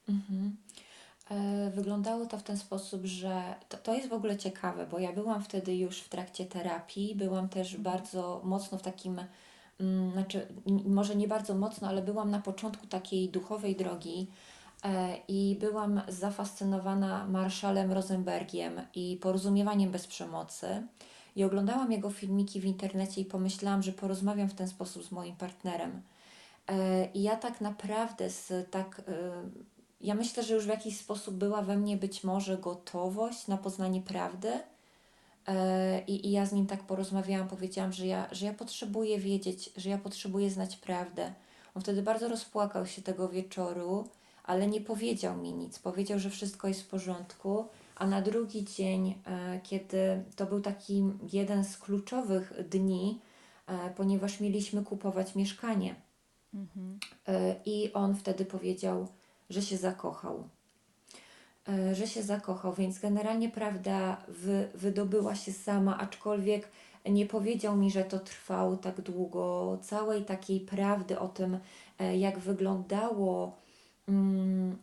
Mhm. E, Wyglądało to w ten sposób, że to, to jest w ogóle ciekawe, bo ja byłam wtedy już w trakcie terapii, byłam też Mhm. bardzo mocno w takim, mm, znaczy może nie bardzo mocno, ale byłam na początku takiej duchowej drogi e, i byłam zafascynowana Marszalem Rosenbergiem i porozumiewaniem bez przemocy. I oglądałam jego filmiki w internecie i pomyślałam, że porozmawiam w ten sposób z moim partnerem. E, I ja tak naprawdę z tak. e, Ja myślę, że już w jakiś sposób była we mnie być może gotowość na poznanie prawdy. E, I, I ja z nim tak porozmawiałam, powiedziałam, że ja, że ja potrzebuję wiedzieć, że ja potrzebuję znać prawdę. On wtedy bardzo rozpłakał się tego wieczoru, ale nie powiedział mi nic. Powiedział, że wszystko jest w porządku, a na drugi dzień, e, kiedy to był taki jeden z kluczowych dni, e, ponieważ mieliśmy kupować mieszkanie. Mhm. E, I on wtedy powiedział, że się zakochał. Że się zakochał, więc generalnie prawda wy, wydobyła się sama, aczkolwiek nie powiedział mi, że to trwało tak długo. Całej takiej prawdy o tym, jak wyglądało,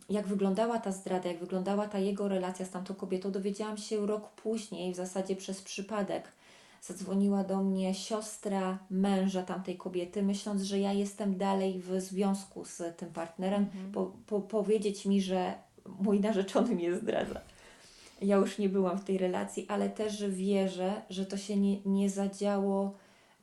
jak wyglądała ta zdrada, jak wyglądała ta jego relacja z tamtą kobietą, dowiedziałam się rok później, w zasadzie przez przypadek. Zadzwoniła do mnie siostra męża tamtej kobiety, myśląc, że ja jestem dalej w związku z tym partnerem, Mhm. po, po, powiedzieć mi, że mój narzeczony mnie zdradza. ja już nie byłam w tej relacji, ale też wierzę, że to się nie, nie zadziało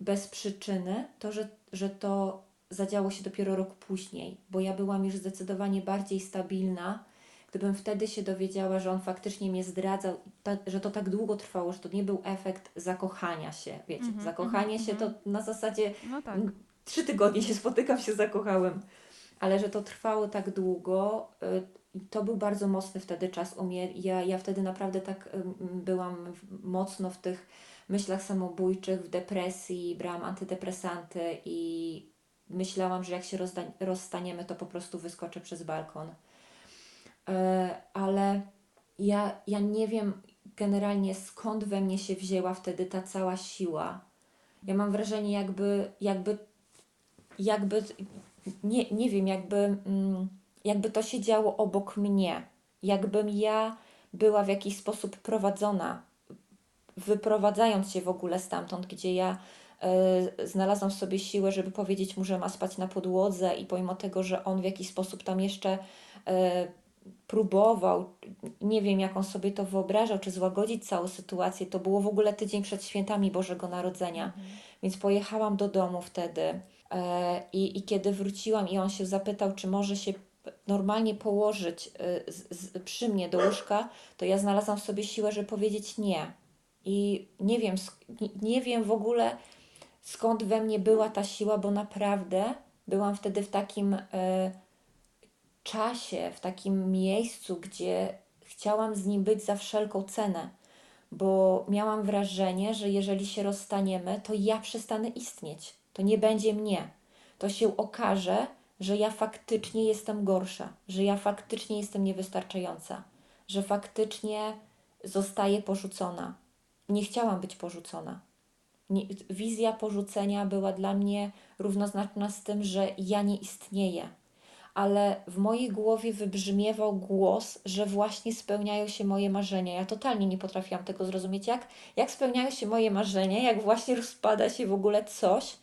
bez przyczyny, to, że, że to zadziało się dopiero rok później, bo ja byłam już zdecydowanie bardziej stabilna. Gdybym wtedy się dowiedziała, że on faktycznie mnie zdradzał, ta, że to tak długo trwało, że to nie był efekt zakochania się, wiecie, Mhm, zakochanie mhm, się to na zasadzie No tak. trzy tygodnie się spotykam, się zakochałem, ale że to trwało tak długo, y, to był bardzo mocny wtedy czas u mnie. Ja, ja wtedy naprawdę tak ym, byłam w- mocno w tych myślach samobójczych, w depresji, brałam antydepresanty i myślałam, że jak się rozda- rozstaniemy, to po prostu wyskoczę przez balkon. E, ale ja, ja nie wiem generalnie skąd we mnie się wzięła wtedy ta cała siła. Ja mam wrażenie, jakby, jakby, jakby nie, nie wiem, jakby, mm, jakby to się działo obok mnie. Jakbym ja była w jakiś sposób prowadzona, wyprowadzając się w ogóle stamtąd, gdzie ja znalazłam w sobie siłę, żeby powiedzieć mu, że ma spać na podłodze i pomimo tego, że on w jakiś sposób tam jeszcze e, próbował, nie wiem jak on sobie to wyobrażał, czy złagodzić całą sytuację, to było w ogóle tydzień przed świętami Bożego Narodzenia, Mhm. więc pojechałam do domu wtedy e, i, i kiedy wróciłam i on się zapytał, czy może się normalnie położyć e, z, z, przy mnie do łóżka, to ja znalazłam w sobie siłę, żeby powiedzieć nie. I nie wiem, nie wiem w ogóle skąd we mnie była ta siła, bo naprawdę byłam wtedy w takim e, czasie, w takim miejscu, gdzie chciałam z nim być za wszelką cenę, bo miałam wrażenie, że jeżeli się rozstaniemy, to ja przestanę istnieć. To nie będzie mnie. To się okaże, że ja faktycznie jestem gorsza, że ja faktycznie jestem niewystarczająca, że faktycznie zostaję porzucona. Nie chciałam być porzucona. Nie, wizja porzucenia była dla mnie równoznaczna z tym, że ja nie istnieję. Ale w mojej głowie wybrzmiewał głos, że właśnie spełniają się moje marzenia. Ja totalnie nie potrafiłam tego zrozumieć, jak, jak spełniają się moje marzenia, jak właśnie rozpada się w ogóle coś,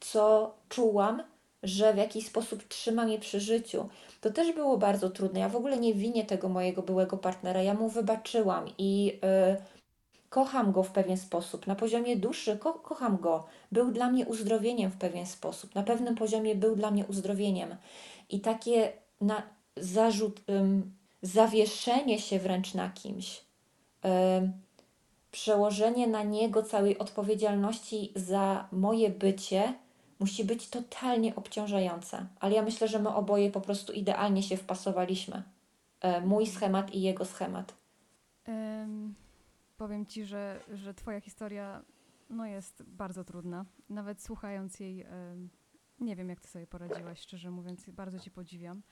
co czułam, że w jakiś sposób trzyma mnie przy życiu. To też było bardzo trudne. Ja w ogóle nie winię tego mojego byłego partnera. Ja mu wybaczyłam i y, kocham go w pewien sposób. Na poziomie duszy ko kocham go. Był dla mnie uzdrowieniem w pewien sposób. Na pewnym poziomie był dla mnie uzdrowieniem. I takie na, zarzut, ym, zawieszenie się wręcz na kimś, ym, przełożenie na niego całej odpowiedzialności za moje bycie musi być totalnie obciążające. Ale ja myślę, że my oboje po prostu idealnie się wpasowaliśmy. E, mój schemat i jego schemat. Em, powiem ci, że, że twoja historia no, jest bardzo trudna. Nawet słuchając jej, em, nie wiem, jak ty sobie poradziłaś, szczerze mówiąc, bardzo ci podziwiam.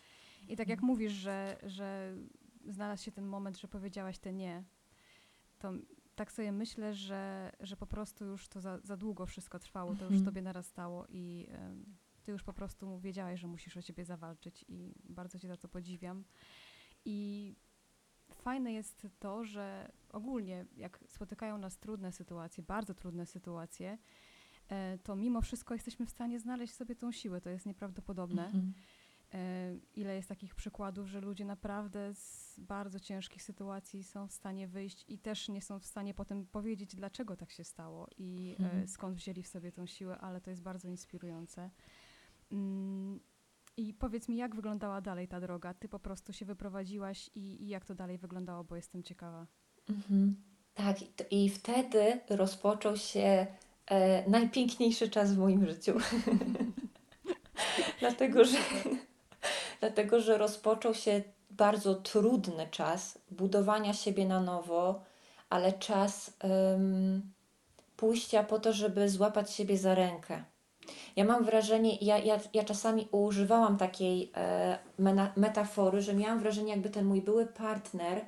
I tak jak mówisz, że, że znalazł się ten moment, że powiedziałaś te nie, to tak sobie myślę, że, że po prostu już to za, za długo wszystko trwało, to już Mhm. tobie narastało i em, ty już po prostu wiedziałaś, że musisz o siebie zawalczyć i bardzo cię za to podziwiam. I fajne jest to, że ogólnie jak spotykają nas trudne sytuacje, bardzo trudne sytuacje, e, to mimo wszystko jesteśmy w stanie znaleźć sobie tą siłę. To jest nieprawdopodobne. Mhm. E, Ile jest takich przykładów, że ludzie naprawdę z bardzo ciężkich sytuacji są w stanie wyjść i też nie są w stanie potem powiedzieć, dlaczego tak się stało i e, Mhm. skąd wzięli w sobie tą siłę, ale to jest bardzo inspirujące. I powiedz mi, jak wyglądała dalej ta droga? Ty po prostu się wyprowadziłaś i, i jak to dalej wyglądało, bo jestem ciekawa. Mhm. Tak, i wtedy rozpoczął się e, najpiękniejszy czas w moim życiu. dlatego, że, dlatego, że rozpoczął się bardzo trudny czas budowania siebie na nowo, ale czas em, pójścia po to, żeby złapać siebie za rękę. Ja mam wrażenie, ja, ja, ja czasami używałam takiej e, metafory, że miałam wrażenie, jakby ten mój były partner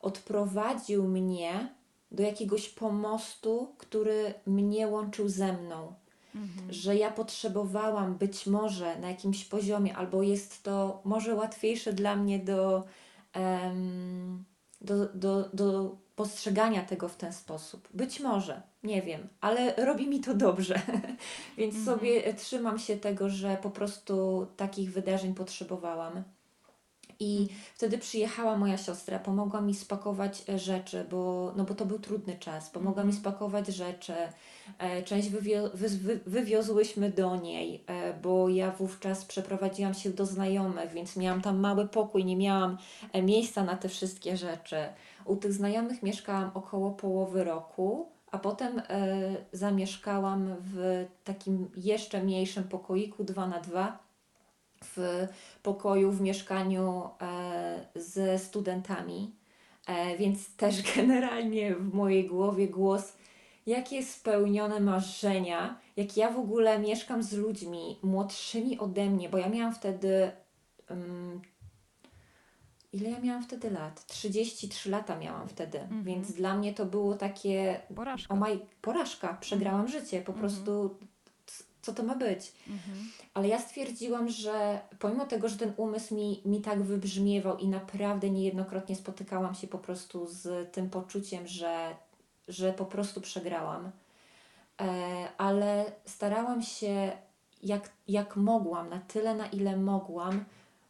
odprowadził mnie do jakiegoś pomostu, który mnie łączył ze mną. Mhm. Że ja potrzebowałam być może na jakimś poziomie, albo jest to może łatwiejsze dla mnie do, em, do, do, do postrzegania tego w ten sposób. Być może, nie wiem, ale robi mi to dobrze. Więc Mhm. sobie trzymam się tego, że po prostu takich wydarzeń potrzebowałam. I mm. wtedy przyjechała moja siostra, pomogła mi spakować e, rzeczy, bo, no bo to był trudny czas. Pomogła mi mhm. spakować rzeczy. E, część wywio wy wy wywiozłyśmy do niej, e, bo ja wówczas przeprowadziłam się do znajomych, więc miałam tam mały pokój, nie miałam miejsca na te wszystkie rzeczy. U tych znajomych mieszkałam około połowy roku. A potem e, zamieszkałam w takim jeszcze mniejszym pokoiku 2 na 2 w pokoju w mieszkaniu e, ze studentami. E, więc też generalnie w mojej głowie głos, jakie spełnione marzenia, jak ja w ogóle mieszkam z ludźmi młodszymi ode mnie, bo ja miałam wtedy um, ile ja miałam wtedy lat? 33 lata miałam wtedy, mm -hmm. więc dla mnie to było takie. Porażka. O maj, porażka, przegrałam mm -hmm. życie, po -hmm. prostu co to ma być. Mhm. Ale ja stwierdziłam, że pomimo tego, że ten umysł mi, mi tak wybrzmiewał i naprawdę niejednokrotnie spotykałam się po prostu z tym poczuciem, że, że po prostu przegrałam, e, ale starałam się jak, jak mogłam, na tyle, na ile mogłam,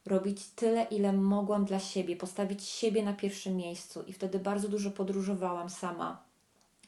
robić tyle, ile mogłam dla siebie, postawić siebie na pierwszym miejscu. I wtedy bardzo dużo podróżowałam sama.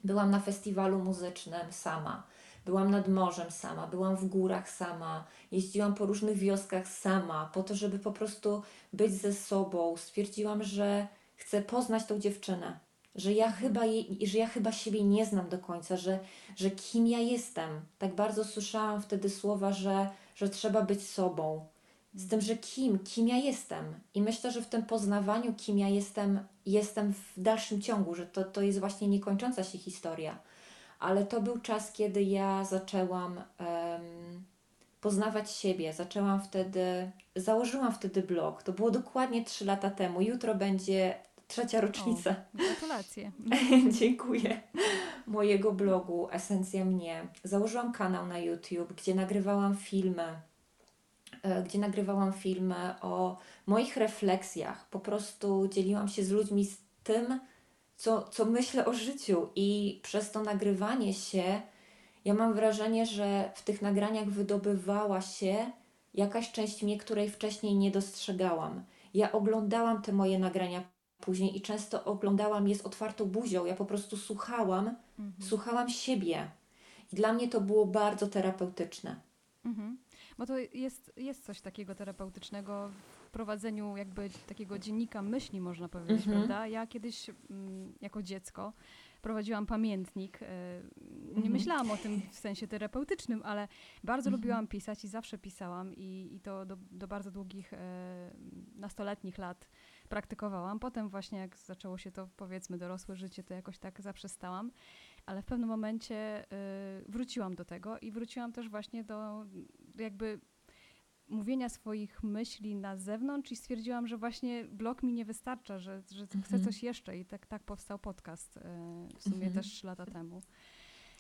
Byłam na festiwalu muzycznym sama, byłam nad morzem sama, byłam w górach sama, jeździłam po różnych wioskach sama, po to, żeby po prostu być ze sobą. Stwierdziłam, że chcę poznać tą dziewczynę, że ja chyba, jej, że ja chyba siebie nie znam do końca, że, że kim ja jestem. Tak bardzo słyszałam wtedy słowa, że, że trzeba być sobą, z tym, że kim, kim ja jestem. I myślę, że w tym poznawaniu, kim ja jestem, jestem w dalszym ciągu, że to, to jest właśnie niekończąca się historia. Ale to był czas, kiedy ja zaczęłam um, poznawać siebie. Zaczęłam wtedy, założyłam wtedy blog. To było dokładnie trzy lata temu. Jutro będzie trzecia rocznica. O, gratulacje. Dziękuję. Mojego blogu Esencja Mnie. Założyłam kanał na YouTube, gdzie nagrywałam filmy gdzie nagrywałam filmy o moich refleksjach. Po prostu dzieliłam się z ludźmi z tym, co, co myślę o życiu, i przez to nagrywanie się, ja mam wrażenie, że w tych nagraniach wydobywała się jakaś część mnie, której wcześniej nie dostrzegałam. Ja oglądałam te moje nagrania później i często oglądałam je z otwartą buzią. Ja po prostu słuchałam, mhm. słuchałam siebie. I dla mnie to było bardzo terapeutyczne. Mhm. Bo to jest, jest coś takiego terapeutycznego w prowadzeniu jakby takiego dziennika myśli, można powiedzieć, mhm. prawda? Ja kiedyś mm, jako dziecko prowadziłam pamiętnik. E, nie mhm. myślałam o tym w sensie terapeutycznym, ale bardzo mhm. lubiłam pisać i zawsze pisałam i, i to do, do bardzo długich e, nastoletnich lat praktykowałam. Potem właśnie jak zaczęło się to powiedzmy dorosłe życie, to jakoś tak zaprzestałam ale w pewnym momencie y, wróciłam do tego i wróciłam też właśnie do jakby mówienia swoich myśli na zewnątrz i stwierdziłam, że właśnie blog mi nie wystarcza, że, że mhm. chcę coś jeszcze i tak, tak powstał podcast y, w sumie mhm. też trzy lata temu.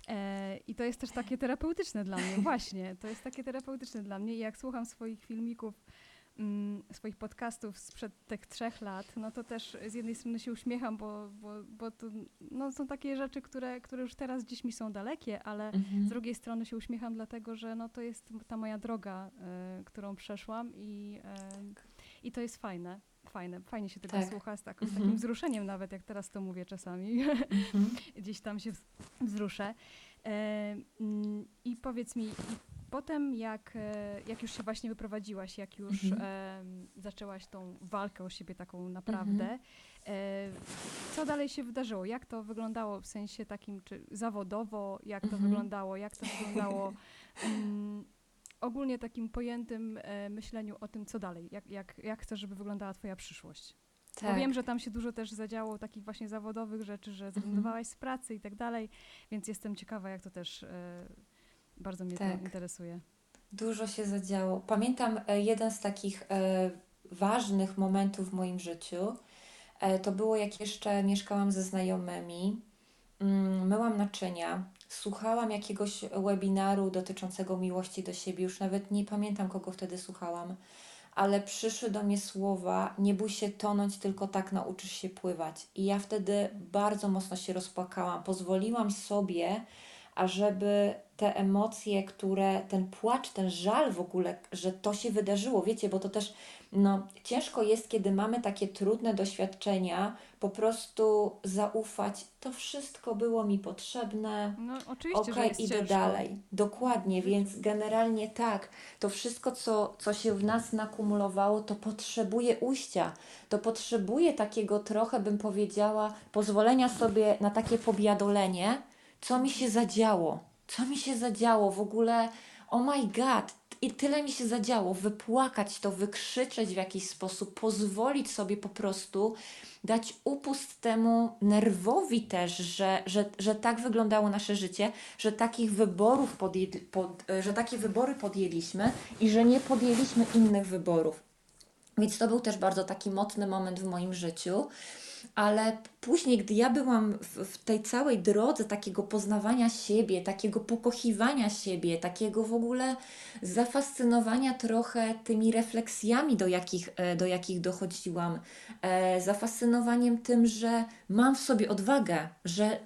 E, I to jest też takie terapeutyczne dla mnie, właśnie. To jest takie terapeutyczne dla mnie. I jak słucham swoich filmików swoich podcastów sprzed tych trzech lat, no to też z jednej strony się uśmiecham, bo, bo, bo to no, są takie rzeczy, które, które już teraz gdzieś mi są dalekie, ale mhm. z drugiej strony się uśmiecham dlatego, że no, to jest ta moja droga, y, którą przeszłam i, y, i to jest fajne. Fajne, fajnie się tego tak. słucha z, tak, mhm. takim wzruszeniem nawet, jak teraz to mówię czasami. Mhm. Gdzieś tam się wzruszę. E, mm, I powiedz mi, potem jak, e, jak już się właśnie wyprowadziłaś, jak już mhm. e, zaczęłaś tą walkę o siebie taką naprawdę, mhm. e, co dalej się wydarzyło? Jak to wyglądało w sensie takim, czy zawodowo, jak to mhm. wyglądało, jak to wyglądało um, ogólnie takim pojętym e, myśleniu o tym, co dalej, jak, jak, jak chcesz, żeby wyglądała twoja przyszłość? Tak. Bo wiem, że tam się dużo też zadziało takich właśnie zawodowych rzeczy, że mhm. zrezygnowałaś z pracy i tak dalej, więc jestem ciekawa, jak to też e, bardzo mnie tak. to interesuje. Dużo się zadziało. Pamiętam e, jeden z takich e, ważnych momentów w moim życiu. E, to było jak jeszcze mieszkałam ze znajomymi. Mm, myłam naczynia, słuchałam jakiegoś webinaru dotyczącego miłości do siebie. Już nawet nie pamiętam, kogo wtedy słuchałam, ale przyszły do mnie słowa: Nie bój się tonąć, tylko tak nauczysz się pływać. I ja wtedy bardzo mocno się rozpłakałam. Pozwoliłam sobie ażeby te emocje, które, ten płacz, ten żal w ogóle, że to się wydarzyło, wiecie, bo to też no, ciężko jest, kiedy mamy takie trudne doświadczenia, po prostu zaufać, to wszystko było mi potrzebne, No oczywiście, okej, jest idę ciężko. dalej. Dokładnie, więc generalnie tak, to wszystko, co, co się w nas nakumulowało, to potrzebuje ujścia, to potrzebuje takiego trochę, bym powiedziała, pozwolenia sobie na takie pobiadolenie, co mi się zadziało, co mi się zadziało w ogóle, oh my god, i tyle mi się zadziało, wypłakać to, wykrzyczeć w jakiś sposób, pozwolić sobie po prostu dać upust temu nerwowi też, że, że, że tak wyglądało nasze życie, że takich wyborów podjęli, pod, że takie wybory podjęliśmy i że nie podjęliśmy innych wyborów. Więc to był też bardzo taki mocny moment w moim życiu. Ale później, gdy ja byłam w, w, tej całej drodze takiego poznawania siebie, takiego pokochiwania siebie, takiego w ogóle zafascynowania trochę tymi refleksjami, do jakich, e, do jakich dochodziłam, e, zafascynowaniem tym, że mam w sobie odwagę, że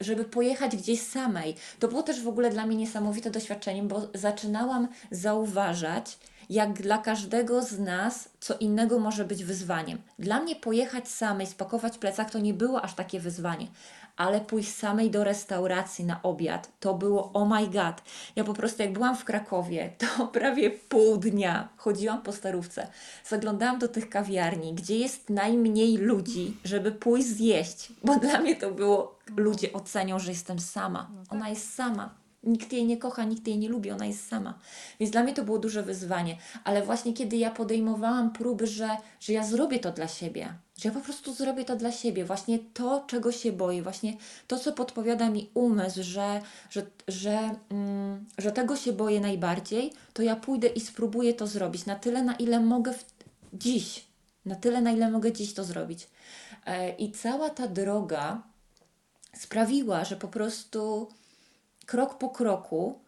żeby pojechać gdzieś samej. To było też w ogóle dla mnie niesamowite doświadczenie, bo zaczynałam zauważać, jak dla każdego z nas co innego może być wyzwaniem. Dla mnie pojechać samej, spakować plecak to nie było aż takie wyzwanie, ale pójść samej do restauracji na obiad to było oh my god. Ja po prostu jak byłam w Krakowie, to prawie pół dnia chodziłam po starówce, zaglądałam do tych kawiarni, gdzie jest najmniej ludzi, żeby pójść zjeść, bo dla mnie to było ludzie ocenią, że jestem sama. No tak. Ona jest sama. Nikt jej nie kocha, nikt jej nie lubi, ona jest sama. Więc dla mnie to było duże wyzwanie. Ale właśnie kiedy ja podejmowałam próby, że, że ja zrobię to dla siebie, że ja po prostu zrobię to dla siebie, właśnie to, czego się boję, właśnie to, co podpowiada mi umysł, że, że, że, mm, że tego się boję najbardziej, to ja pójdę i spróbuję to zrobić na tyle, na ile mogę w, dziś. Na tyle, na ile mogę dziś to zrobić. E, I cała ta droga sprawiła, że po prostu krok po kroku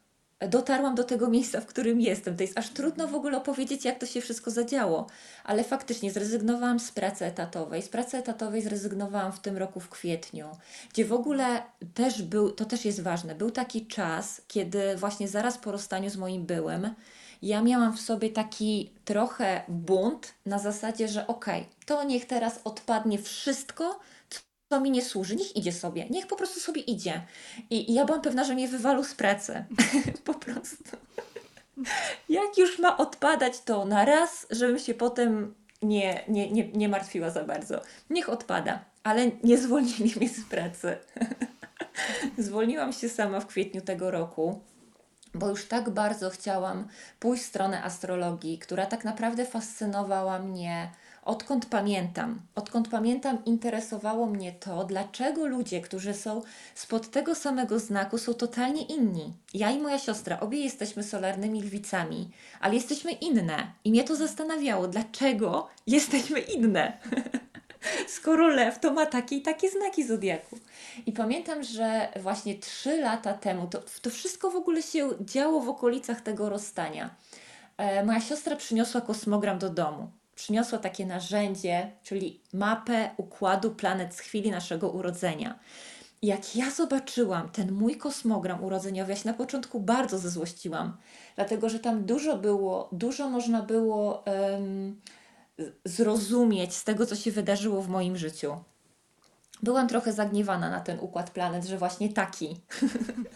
dotarłam do tego miejsca, w którym jestem. To jest aż trudno w ogóle opowiedzieć, jak to się wszystko zadziało, ale faktycznie zrezygnowałam z pracy etatowej. Z pracy etatowej zrezygnowałam w tym roku w kwietniu, gdzie w ogóle też był, to też jest ważne, był taki czas, kiedy właśnie zaraz po rozstaniu z moim byłym, ja miałam w sobie taki trochę bunt na zasadzie, że okej, okay, to niech teraz odpadnie wszystko, co mi nie służy, niech idzie sobie, niech po prostu sobie idzie. I, i ja byłam pewna, że mnie wywalą z pracy. po prostu. Jak już ma odpadać to na raz, żebym się potem nie, nie, nie, nie martwiła za bardzo. Niech odpada, ale nie zwolnili mnie z pracy. Zwolniłam się sama w kwietniu tego roku bo już tak bardzo chciałam pójść w stronę astrologii, która tak naprawdę fascynowała mnie odkąd pamiętam. Odkąd pamiętam, interesowało mnie to, dlaczego ludzie, którzy są spod tego samego znaku, są totalnie inni. Ja i moja siostra, obie jesteśmy solarnymi lwicami, ale jesteśmy inne. I mnie to zastanawiało, dlaczego jesteśmy inne. Skoro lew to ma takie i takie znaki zodiaku. I pamiętam, że właśnie trzy lata temu, to, to wszystko w ogóle się działo w okolicach tego rozstania. E, moja siostra przyniosła kosmogram do domu przyniosła takie narzędzie, czyli mapę układu planet z chwili naszego urodzenia. Jak ja zobaczyłam ten mój kosmogram urodzeniowy, ja się na początku bardzo zezłościłam, dlatego że tam dużo było, dużo można było um, zrozumieć z tego, co się wydarzyło w moim życiu. Byłam trochę zagniewana na ten układ planet, że właśnie taki,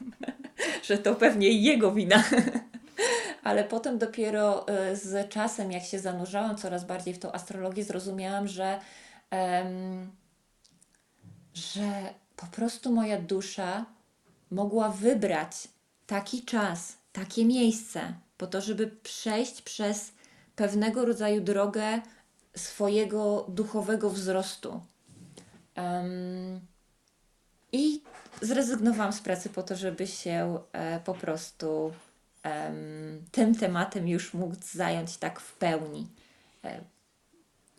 że to pewnie jego wina ale potem dopiero e, z czasem, jak się zanurzałam coraz bardziej w tą astrologię, zrozumiałam, że, um, że po prostu moja dusza mogła wybrać taki czas, takie miejsce, po to, żeby przejść przez pewnego rodzaju drogę swojego duchowego wzrostu. Um, I zrezygnowałam z pracy po to, żeby się e, po prostu tym tematem już mógł zająć tak w pełni. E,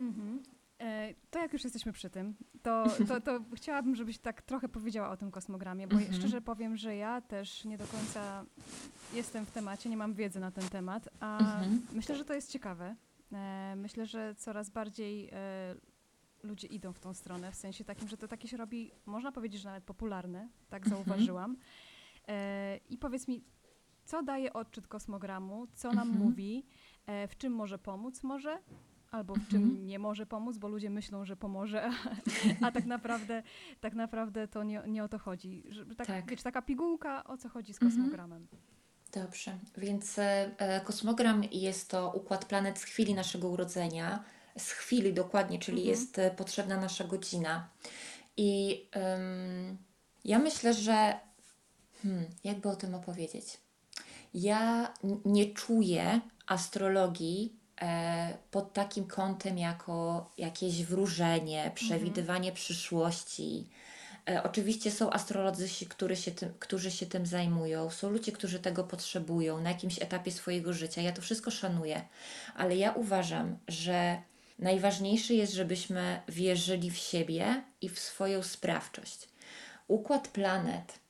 mhm. E, to jak już jesteśmy przy tym, to, to, to chciałabym, żebyś tak trochę powiedziała o tym kosmogramie, bo mhm. szczerze powiem, że ja też nie do końca jestem w temacie, nie mam wiedzy na ten temat, a mhm. myślę, że to jest ciekawe. E, myślę, że coraz bardziej ludzie idą w tą stronę, w sensie takim, że to takie się robi, można powiedzieć, że nawet popularne, tak mhm. zauważyłam. I powiedz mi, co daje odczyt kosmogramu, co nam Mhm. mówi, e, w czym może pomóc może, albo w czym nie może pomóc, bo ludzie myślą, że pomoże, a, a tak naprawdę tak naprawdę to nie, nie o to chodzi. Że, tak, Tak. Wiesz, taka pigułka, o co chodzi z Mhm. kosmogramem. Dobrze, więc e, e, kosmogram jest to układ planet z chwili naszego urodzenia, z chwili dokładnie, czyli Mhm. jest e, potrzebna nasza godzina. I ja myślę, że hmm, jakby o tym opowiedzieć. Ja nie czuję astrologii e, pod takim kątem jako jakieś wróżenie, przewidywanie przyszłości. E, oczywiście są astrolodzy, którzy się, tym, którzy się tym zajmują, są ludzie, którzy tego potrzebują na jakimś etapie swojego życia. Ja to wszystko szanuję, ale ja uważam, że najważniejsze jest, żebyśmy wierzyli w siebie i w swoją sprawczość. Układ planet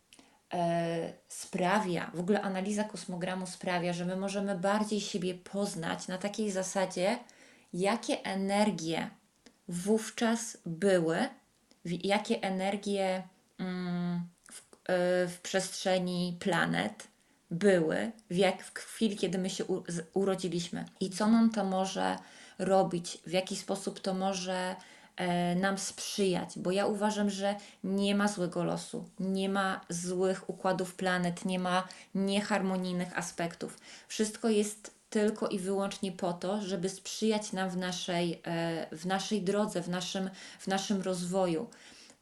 sprawia, w ogóle analiza kosmogramu sprawia, że my możemy bardziej siebie poznać na takiej zasadzie, jakie energie wówczas były, jakie energie mm, w, e, w przestrzeni planet były, w, jak, w chwili, kiedy my się urodziliśmy. I co nam to może robić, w jaki sposób to może e, nam sprzyjać, bo ja uważam, że nie ma złego losu, nie ma złych układów planet, nie ma nieharmonijnych aspektów. Wszystko jest tylko i wyłącznie po to, żeby sprzyjać nam w naszej, e, w naszej drodze, w naszym, w naszym rozwoju.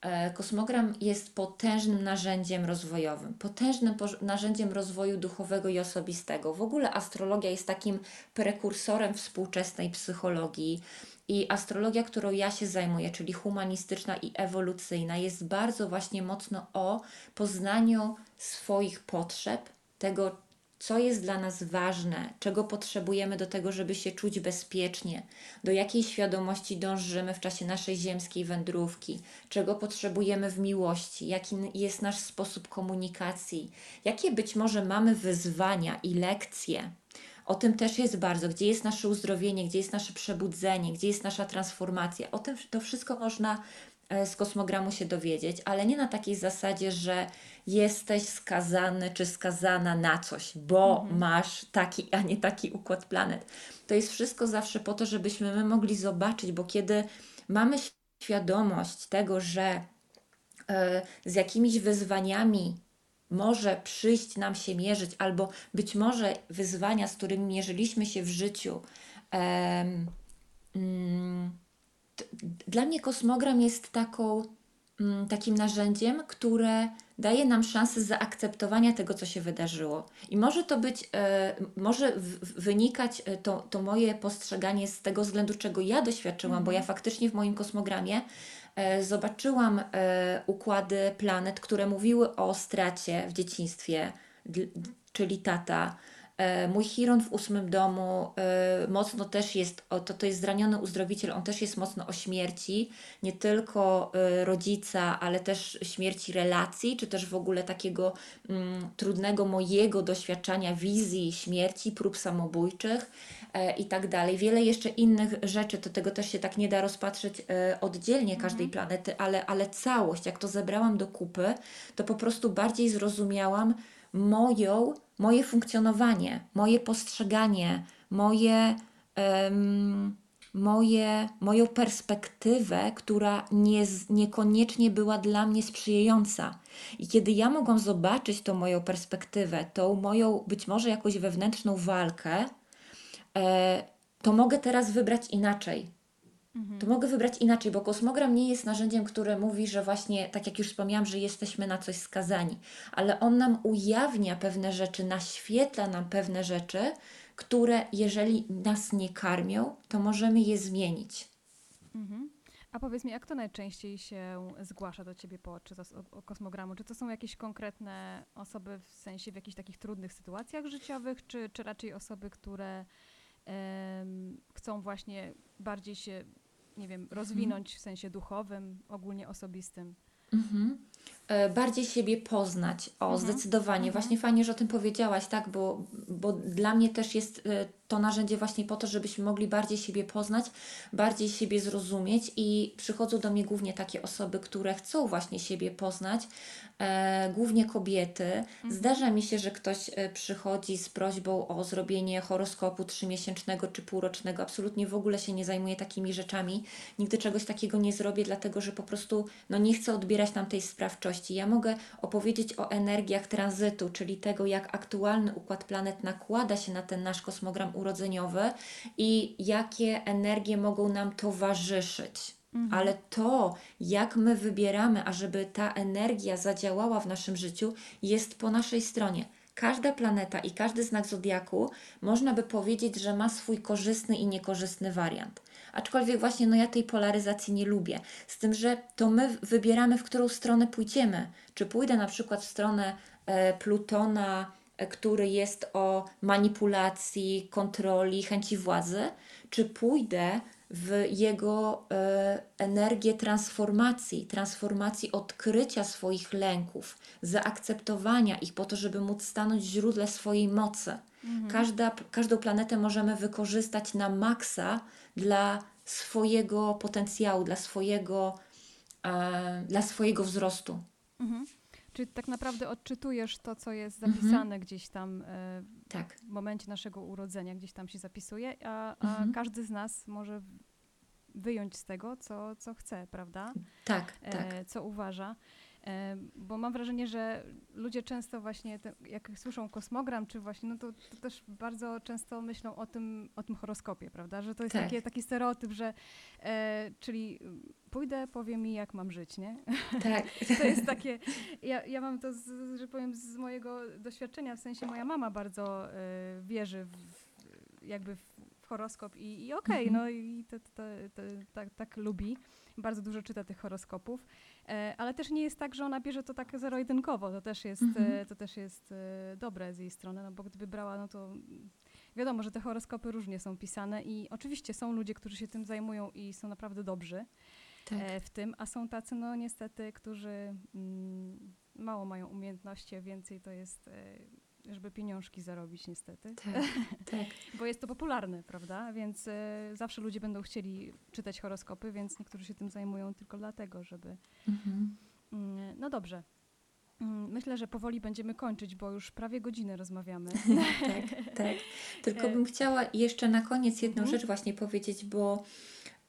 E, Kosmogram jest potężnym narzędziem rozwojowym, potężnym narzędziem rozwoju duchowego i osobistego. W ogóle astrologia jest takim prekursorem współczesnej psychologii. I astrologia, którą ja się zajmuję, czyli humanistyczna i ewolucyjna, jest bardzo właśnie mocno o poznaniu swoich potrzeb, tego, co jest dla nas ważne, czego potrzebujemy do tego, żeby się czuć bezpiecznie, do jakiej świadomości dążymy w czasie naszej ziemskiej wędrówki, czego potrzebujemy w miłości, jaki jest nasz sposób komunikacji, jakie być może mamy wyzwania i lekcje. O tym też jest bardzo, gdzie jest nasze uzdrowienie, gdzie jest nasze przebudzenie, gdzie jest nasza transformacja. O tym to wszystko można e, z kosmogramu się dowiedzieć, ale nie na takiej zasadzie, że jesteś skazany czy skazana na coś, bo masz taki, a nie taki układ planet. To jest wszystko zawsze po to, żebyśmy my mogli zobaczyć, bo kiedy mamy świadomość tego, że e, z jakimiś wyzwaniami może przyjść nam się mierzyć, albo być może wyzwania, z którymi mierzyliśmy się w życiu, mm, t- dla mnie kosmogram jest taką, mm, takim narzędziem, które daje nam szansę zaakceptowania tego, co się wydarzyło. I może to być, e, może w, wynikać e, to, to moje postrzeganie z tego względu, czego ja doświadczyłam, bo ja faktycznie w moim kosmogramie zobaczyłam e, układy planet, które mówiły o stracie w dzieciństwie, czyli tata. E, Mój Chiron w ósmym domu e, mocno też jest, to, to jest zraniony uzdrowiciel, on też jest mocno o śmierci, nie tylko e, rodzica, ale też śmierci relacji, czy też w ogóle takiego mm, trudnego mojego doświadczania wizji śmierci, prób samobójczych e, i tak dalej. Wiele jeszcze innych rzeczy, to tego też się tak nie da rozpatrzeć e, oddzielnie każdej planety, ale, ale całość, jak to zebrałam do kupy, to po prostu bardziej zrozumiałam moją, moje funkcjonowanie, moje postrzeganie, moje, em, moje, moją perspektywę, która nie, niekoniecznie była dla mnie sprzyjająca. I kiedy ja mogłam zobaczyć tą moją perspektywę, tą moją być może jakąś wewnętrzną walkę, e, to mogę teraz wybrać inaczej. To mogę wybrać inaczej, bo kosmogram nie jest narzędziem, które mówi, że właśnie, tak jak już wspomniałam, że jesteśmy na coś skazani, ale on nam ujawnia pewne rzeczy, naświetla nam pewne rzeczy, które jeżeli nas nie karmią, to możemy je zmienić. Mhm. A powiedz mi, jak to najczęściej się zgłasza do ciebie podczas os- o- o kosmogramu? Czy to są jakieś konkretne osoby w sensie w jakichś takich trudnych sytuacjach życiowych, czy, czy raczej osoby, które em, chcą właśnie bardziej się, nie wiem, rozwinąć w sensie duchowym, ogólnie osobistym? Mhm. E, bardziej siebie poznać. O, Mhm. zdecydowanie. Mhm. Właśnie fajnie, że o tym powiedziałaś, tak, bo, bo dla mnie też jest e, to narzędzie właśnie po to, żebyśmy mogli bardziej siebie poznać, bardziej siebie zrozumieć i przychodzą do mnie głównie takie osoby, które chcą właśnie siebie poznać, e, głównie kobiety. Mhm. Zdarza mi się, że ktoś e, przychodzi z prośbą o zrobienie horoskopu trzymiesięcznego czy półrocznego. Absolutnie w ogóle się nie zajmuję takimi rzeczami. Nigdy czegoś takiego nie zrobię, dlatego że po prostu no, nie chcę odbierać nam tej sprawczości. Ja mogę opowiedzieć o energiach tranzytu, czyli tego, jak aktualny układ planet nakłada się na ten nasz kosmogram urodzeniowy i jakie energie mogą nam towarzyszyć. Mhm. Ale to, jak my wybieramy, ażeby ta energia zadziałała w naszym życiu, jest po naszej stronie. Każda planeta i każdy znak zodiaku można by powiedzieć, że ma swój korzystny i niekorzystny wariant. Aczkolwiek właśnie no ja tej polaryzacji nie lubię. Z tym, że to my wybieramy, w którą stronę pójdziemy. Czy pójdę na przykład w stronę e, Plutona, e, który jest o manipulacji, kontroli, chęci władzy, czy pójdę w jego e, energię transformacji, transformacji odkrycia swoich lęków, zaakceptowania ich po to, żeby móc stanąć źródle swojej mocy. Mhm. Każda, każdą planetę możemy wykorzystać na maksa dla swojego potencjału, dla swojego, e, dla swojego wzrostu. Mhm. Czyli tak naprawdę odczytujesz to, co jest Mhm. zapisane gdzieś tam e, Tak. w momencie naszego urodzenia, gdzieś tam się zapisuje, a, a Mhm. każdy z nas może wyjąć z tego, co, co chce, prawda? Tak, tak. E, co uważa. Bo mam wrażenie, że ludzie często właśnie, te, jak słyszą kosmogram, czy właśnie, no to, to też bardzo często myślą o tym, o tym horoskopie, prawda? Że to jest Tak. takie, taki stereotyp, że e, czyli pójdę, powiem mi, jak mam żyć, nie? tak. To jest takie, ja, ja mam to, z, że powiem, z mojego doświadczenia, w sensie moja mama bardzo e, wierzy w, jakby w, horoskop i, i okej, Mhm. no i to, to, to, tak, tak lubi. Bardzo dużo czyta tych horoskopów, e, ale też nie jest tak, że ona bierze to tak zero-jedynkowo. To też jest, Mhm. e, to też jest e, dobre z jej strony, no bo gdyby brała, no to wiadomo, że te horoskopy różnie są pisane i oczywiście są ludzie, którzy się tym zajmują i są naprawdę dobrzy tak. w tym, a są tacy, no niestety, którzy mm, mało mają umiejętności, a więcej to jest, żeby pieniążki zarobić niestety, Tak, tak. bo jest to popularne, prawda? Więc e, zawsze ludzie będą chcieli czytać horoskopy, więc niektórzy się tym zajmują tylko dlatego, żeby... Mhm. Mm, no dobrze. Mm, Myślę, że powoli będziemy kończyć, bo już prawie godzinę rozmawiamy. tak, tak. Tylko E, bym chciała jeszcze na koniec jedną Mhm. rzecz właśnie powiedzieć, bo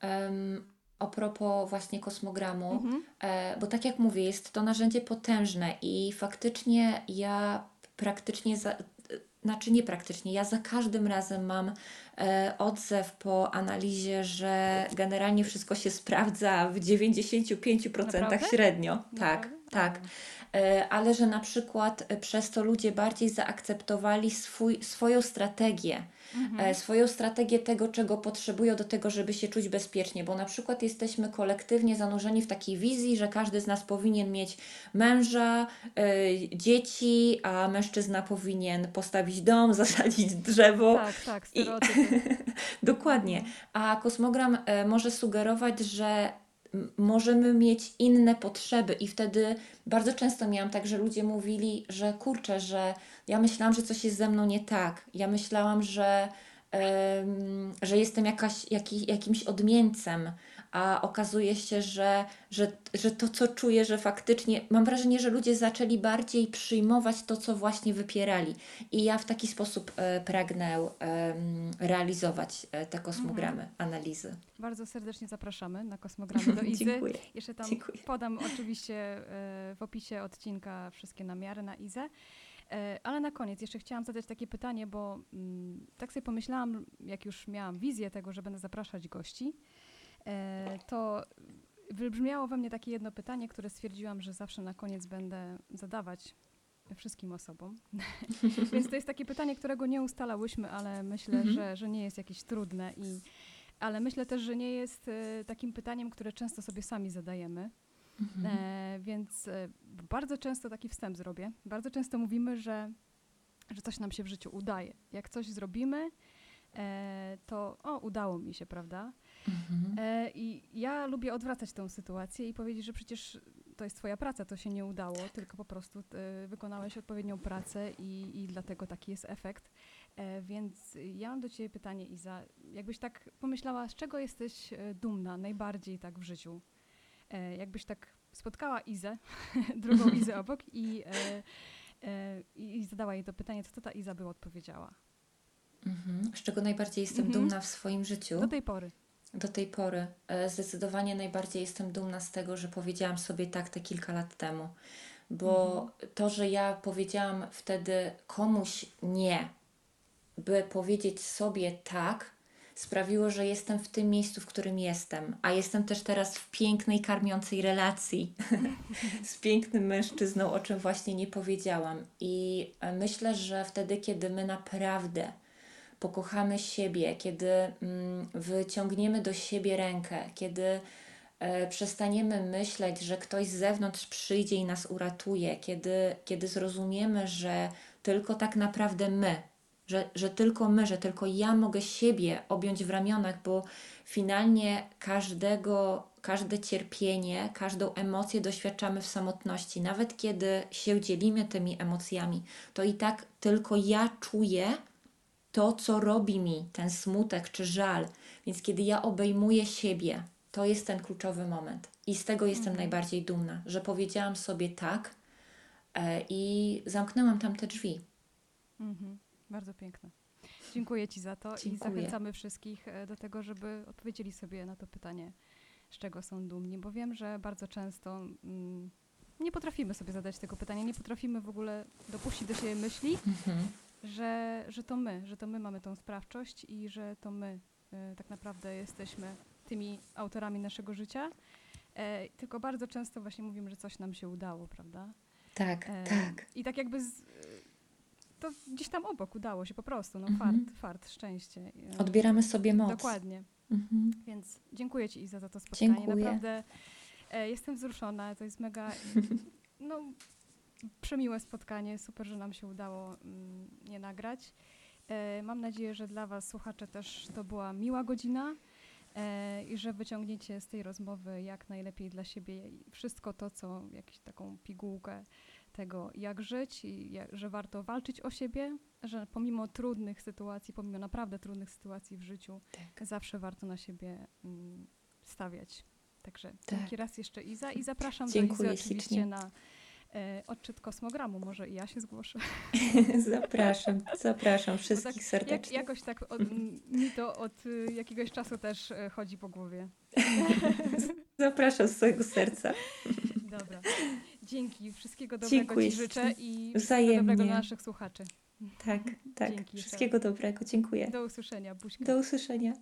em, a propos właśnie kosmogramu, Mhm. e, bo tak jak mówię, jest to narzędzie potężne i faktycznie ja praktycznie, za, znaczy nie praktycznie, ja za każdym razem mam e, odzew po analizie, że generalnie wszystko się sprawdza w 95% Naprawdę? średnio. Tak, Naprawdę? tak. E, ale że na przykład e, przez to ludzie bardziej zaakceptowali swój, swoją strategię, Mhm. e, swoją strategię tego, czego potrzebują do tego, żeby się czuć bezpiecznie, bo na przykład jesteśmy kolektywnie zanurzeni w takiej wizji, że każdy z nas powinien mieć męża, e, dzieci, a mężczyzna powinien postawić dom, zasadzić drzewo. Tak, tak, i- stereotypy. Dokładnie. A kosmogram e, może sugerować, że możemy mieć inne potrzeby i wtedy bardzo często miałam tak, że ludzie mówili, że kurczę, że ja myślałam, że coś jest ze mną nie tak. Ja myślałam, że, em, że jestem jakaś, jaki, jakimś odmieńcem, a okazuje się, że, że, że to, co czuję, że faktycznie mam wrażenie, że ludzie zaczęli bardziej przyjmować to, co właśnie wypierali. I ja w taki sposób e, pragnę em, realizować e, te kosmogramy, analizy. Bardzo serdecznie zapraszamy na kosmogramy do Izy. Dziękuję. Jeszcze tam Dziękuję. podam oczywiście e, w opisie odcinka wszystkie namiary na Izę. E, Ale na koniec jeszcze chciałam zadać takie pytanie, bo mm, tak sobie pomyślałam, jak już miałam wizję tego, że będę zapraszać gości, e, to wybrzmiało we mnie takie jedno pytanie, które stwierdziłam, że zawsze na koniec będę zadawać wszystkim osobom. Więc to jest takie pytanie, którego nie ustalałyśmy, ale myślę, Mhm. że, że nie jest jakieś trudne i ale myślę też, że nie jest e, takim pytaniem, które często sobie sami zadajemy. Mhm. E, więc e, bardzo często taki wstęp zrobię. Bardzo często mówimy, że, że coś nam się w życiu udaje. Jak coś zrobimy, e, to o, udało mi się, prawda? Mhm. E, I ja lubię odwracać tę sytuację i powiedzieć, że przecież to jest twoja praca, to się nie udało, tylko po prostu y, wykonałeś odpowiednią pracę i, i dlatego taki jest efekt. E, więc ja mam do ciebie pytanie, Iza. Jakbyś tak pomyślała, z czego jesteś e, dumna najbardziej tak w życiu? E, jakbyś tak spotkała Izę, drugą Izę obok i, e, e, i zadała jej to pytanie, co to ta Iza by odpowiedziała? Mhm. Z czego najbardziej jestem Mhm. dumna w swoim życiu? Do tej pory. Do tej pory e, zdecydowanie najbardziej jestem dumna z tego, że powiedziałam sobie tak te kilka lat temu. Bo to, że ja powiedziałam wtedy komuś nie, by powiedzieć sobie tak, sprawiło, że jestem w tym miejscu, w którym jestem. A jestem też teraz w pięknej, karmiącej relacji z pięknym mężczyzną, o czym właśnie nie powiedziałam. I e, myślę, że wtedy, kiedy my naprawdę pokochamy siebie, kiedy mm, wyciągniemy do siebie rękę, kiedy e, przestaniemy myśleć, że ktoś z zewnątrz przyjdzie i nas uratuje, kiedy, kiedy zrozumiemy, że tylko tak naprawdę my, że, że tylko my, że tylko ja mogę siebie objąć w ramionach, bo finalnie każdego, każde cierpienie, każdą emocję doświadczamy w samotności. Nawet kiedy się dzielimy tymi emocjami, to i tak tylko ja czuję to, co robi mi ten smutek czy żal. Więc kiedy ja obejmuję siebie, to jest ten kluczowy moment. I z tego jestem najbardziej dumna, że powiedziałam sobie tak e, i zamknęłam tam te drzwi. Mhm. Bardzo piękne. Dziękuję Ci za to Dziękuję. i zachęcamy wszystkich e, do tego, żeby odpowiedzieli sobie na to pytanie, z czego są dumni, bo wiem, że bardzo często mm, nie potrafimy sobie zadać tego pytania, nie potrafimy w ogóle dopuścić do siebie myśli, Mhm. Że, że to my, że to my mamy tą sprawczość i że to my e, tak naprawdę jesteśmy tymi autorami naszego życia. E, tylko bardzo często właśnie mówimy, że coś nam się udało, prawda? Tak, E, tak. I tak jakby z, to gdzieś tam obok udało się po prostu. No Mhm. fart, fart, szczęście. E, Odbieramy sobie moc. Dokładnie. Mhm. Więc dziękuję Ci Iza za to spotkanie. Dziękuję. Naprawdę e, jestem wzruszona. To jest mega no, przemiłe spotkanie. Super, że nam się udało mm, nie nagrać. E, mam nadzieję, że dla Was, słuchacze, też to była miła godzina e, i że wyciągniecie z tej rozmowy jak najlepiej dla siebie wszystko to, co jakąś taką pigułkę tego, jak żyć i jak, że warto walczyć o siebie, że pomimo trudnych sytuacji, pomimo naprawdę trudnych sytuacji w życiu, Tak. zawsze warto na siebie mm, stawiać. Także Tak. dzięki raz jeszcze Iza i zapraszam Dziękuję do Izy oczywiście na odczyt kosmogramu. Może i ja się zgłoszę. zapraszam, zapraszam Bo wszystkich tak, jak, serdecznie. jakoś tak od, mi to od y, jakiegoś czasu też e, chodzi po głowie. Zapraszam z całego serca. Dobra. Dzięki. Wszystkiego dobrego Dziękuję Ci życzę i Wzajemnie. dobrego dla naszych słuchaczy. Tak, tak. Dzięki Wszystkiego dobrego. Dziękuję. Do usłyszenia. Buźka. Do usłyszenia.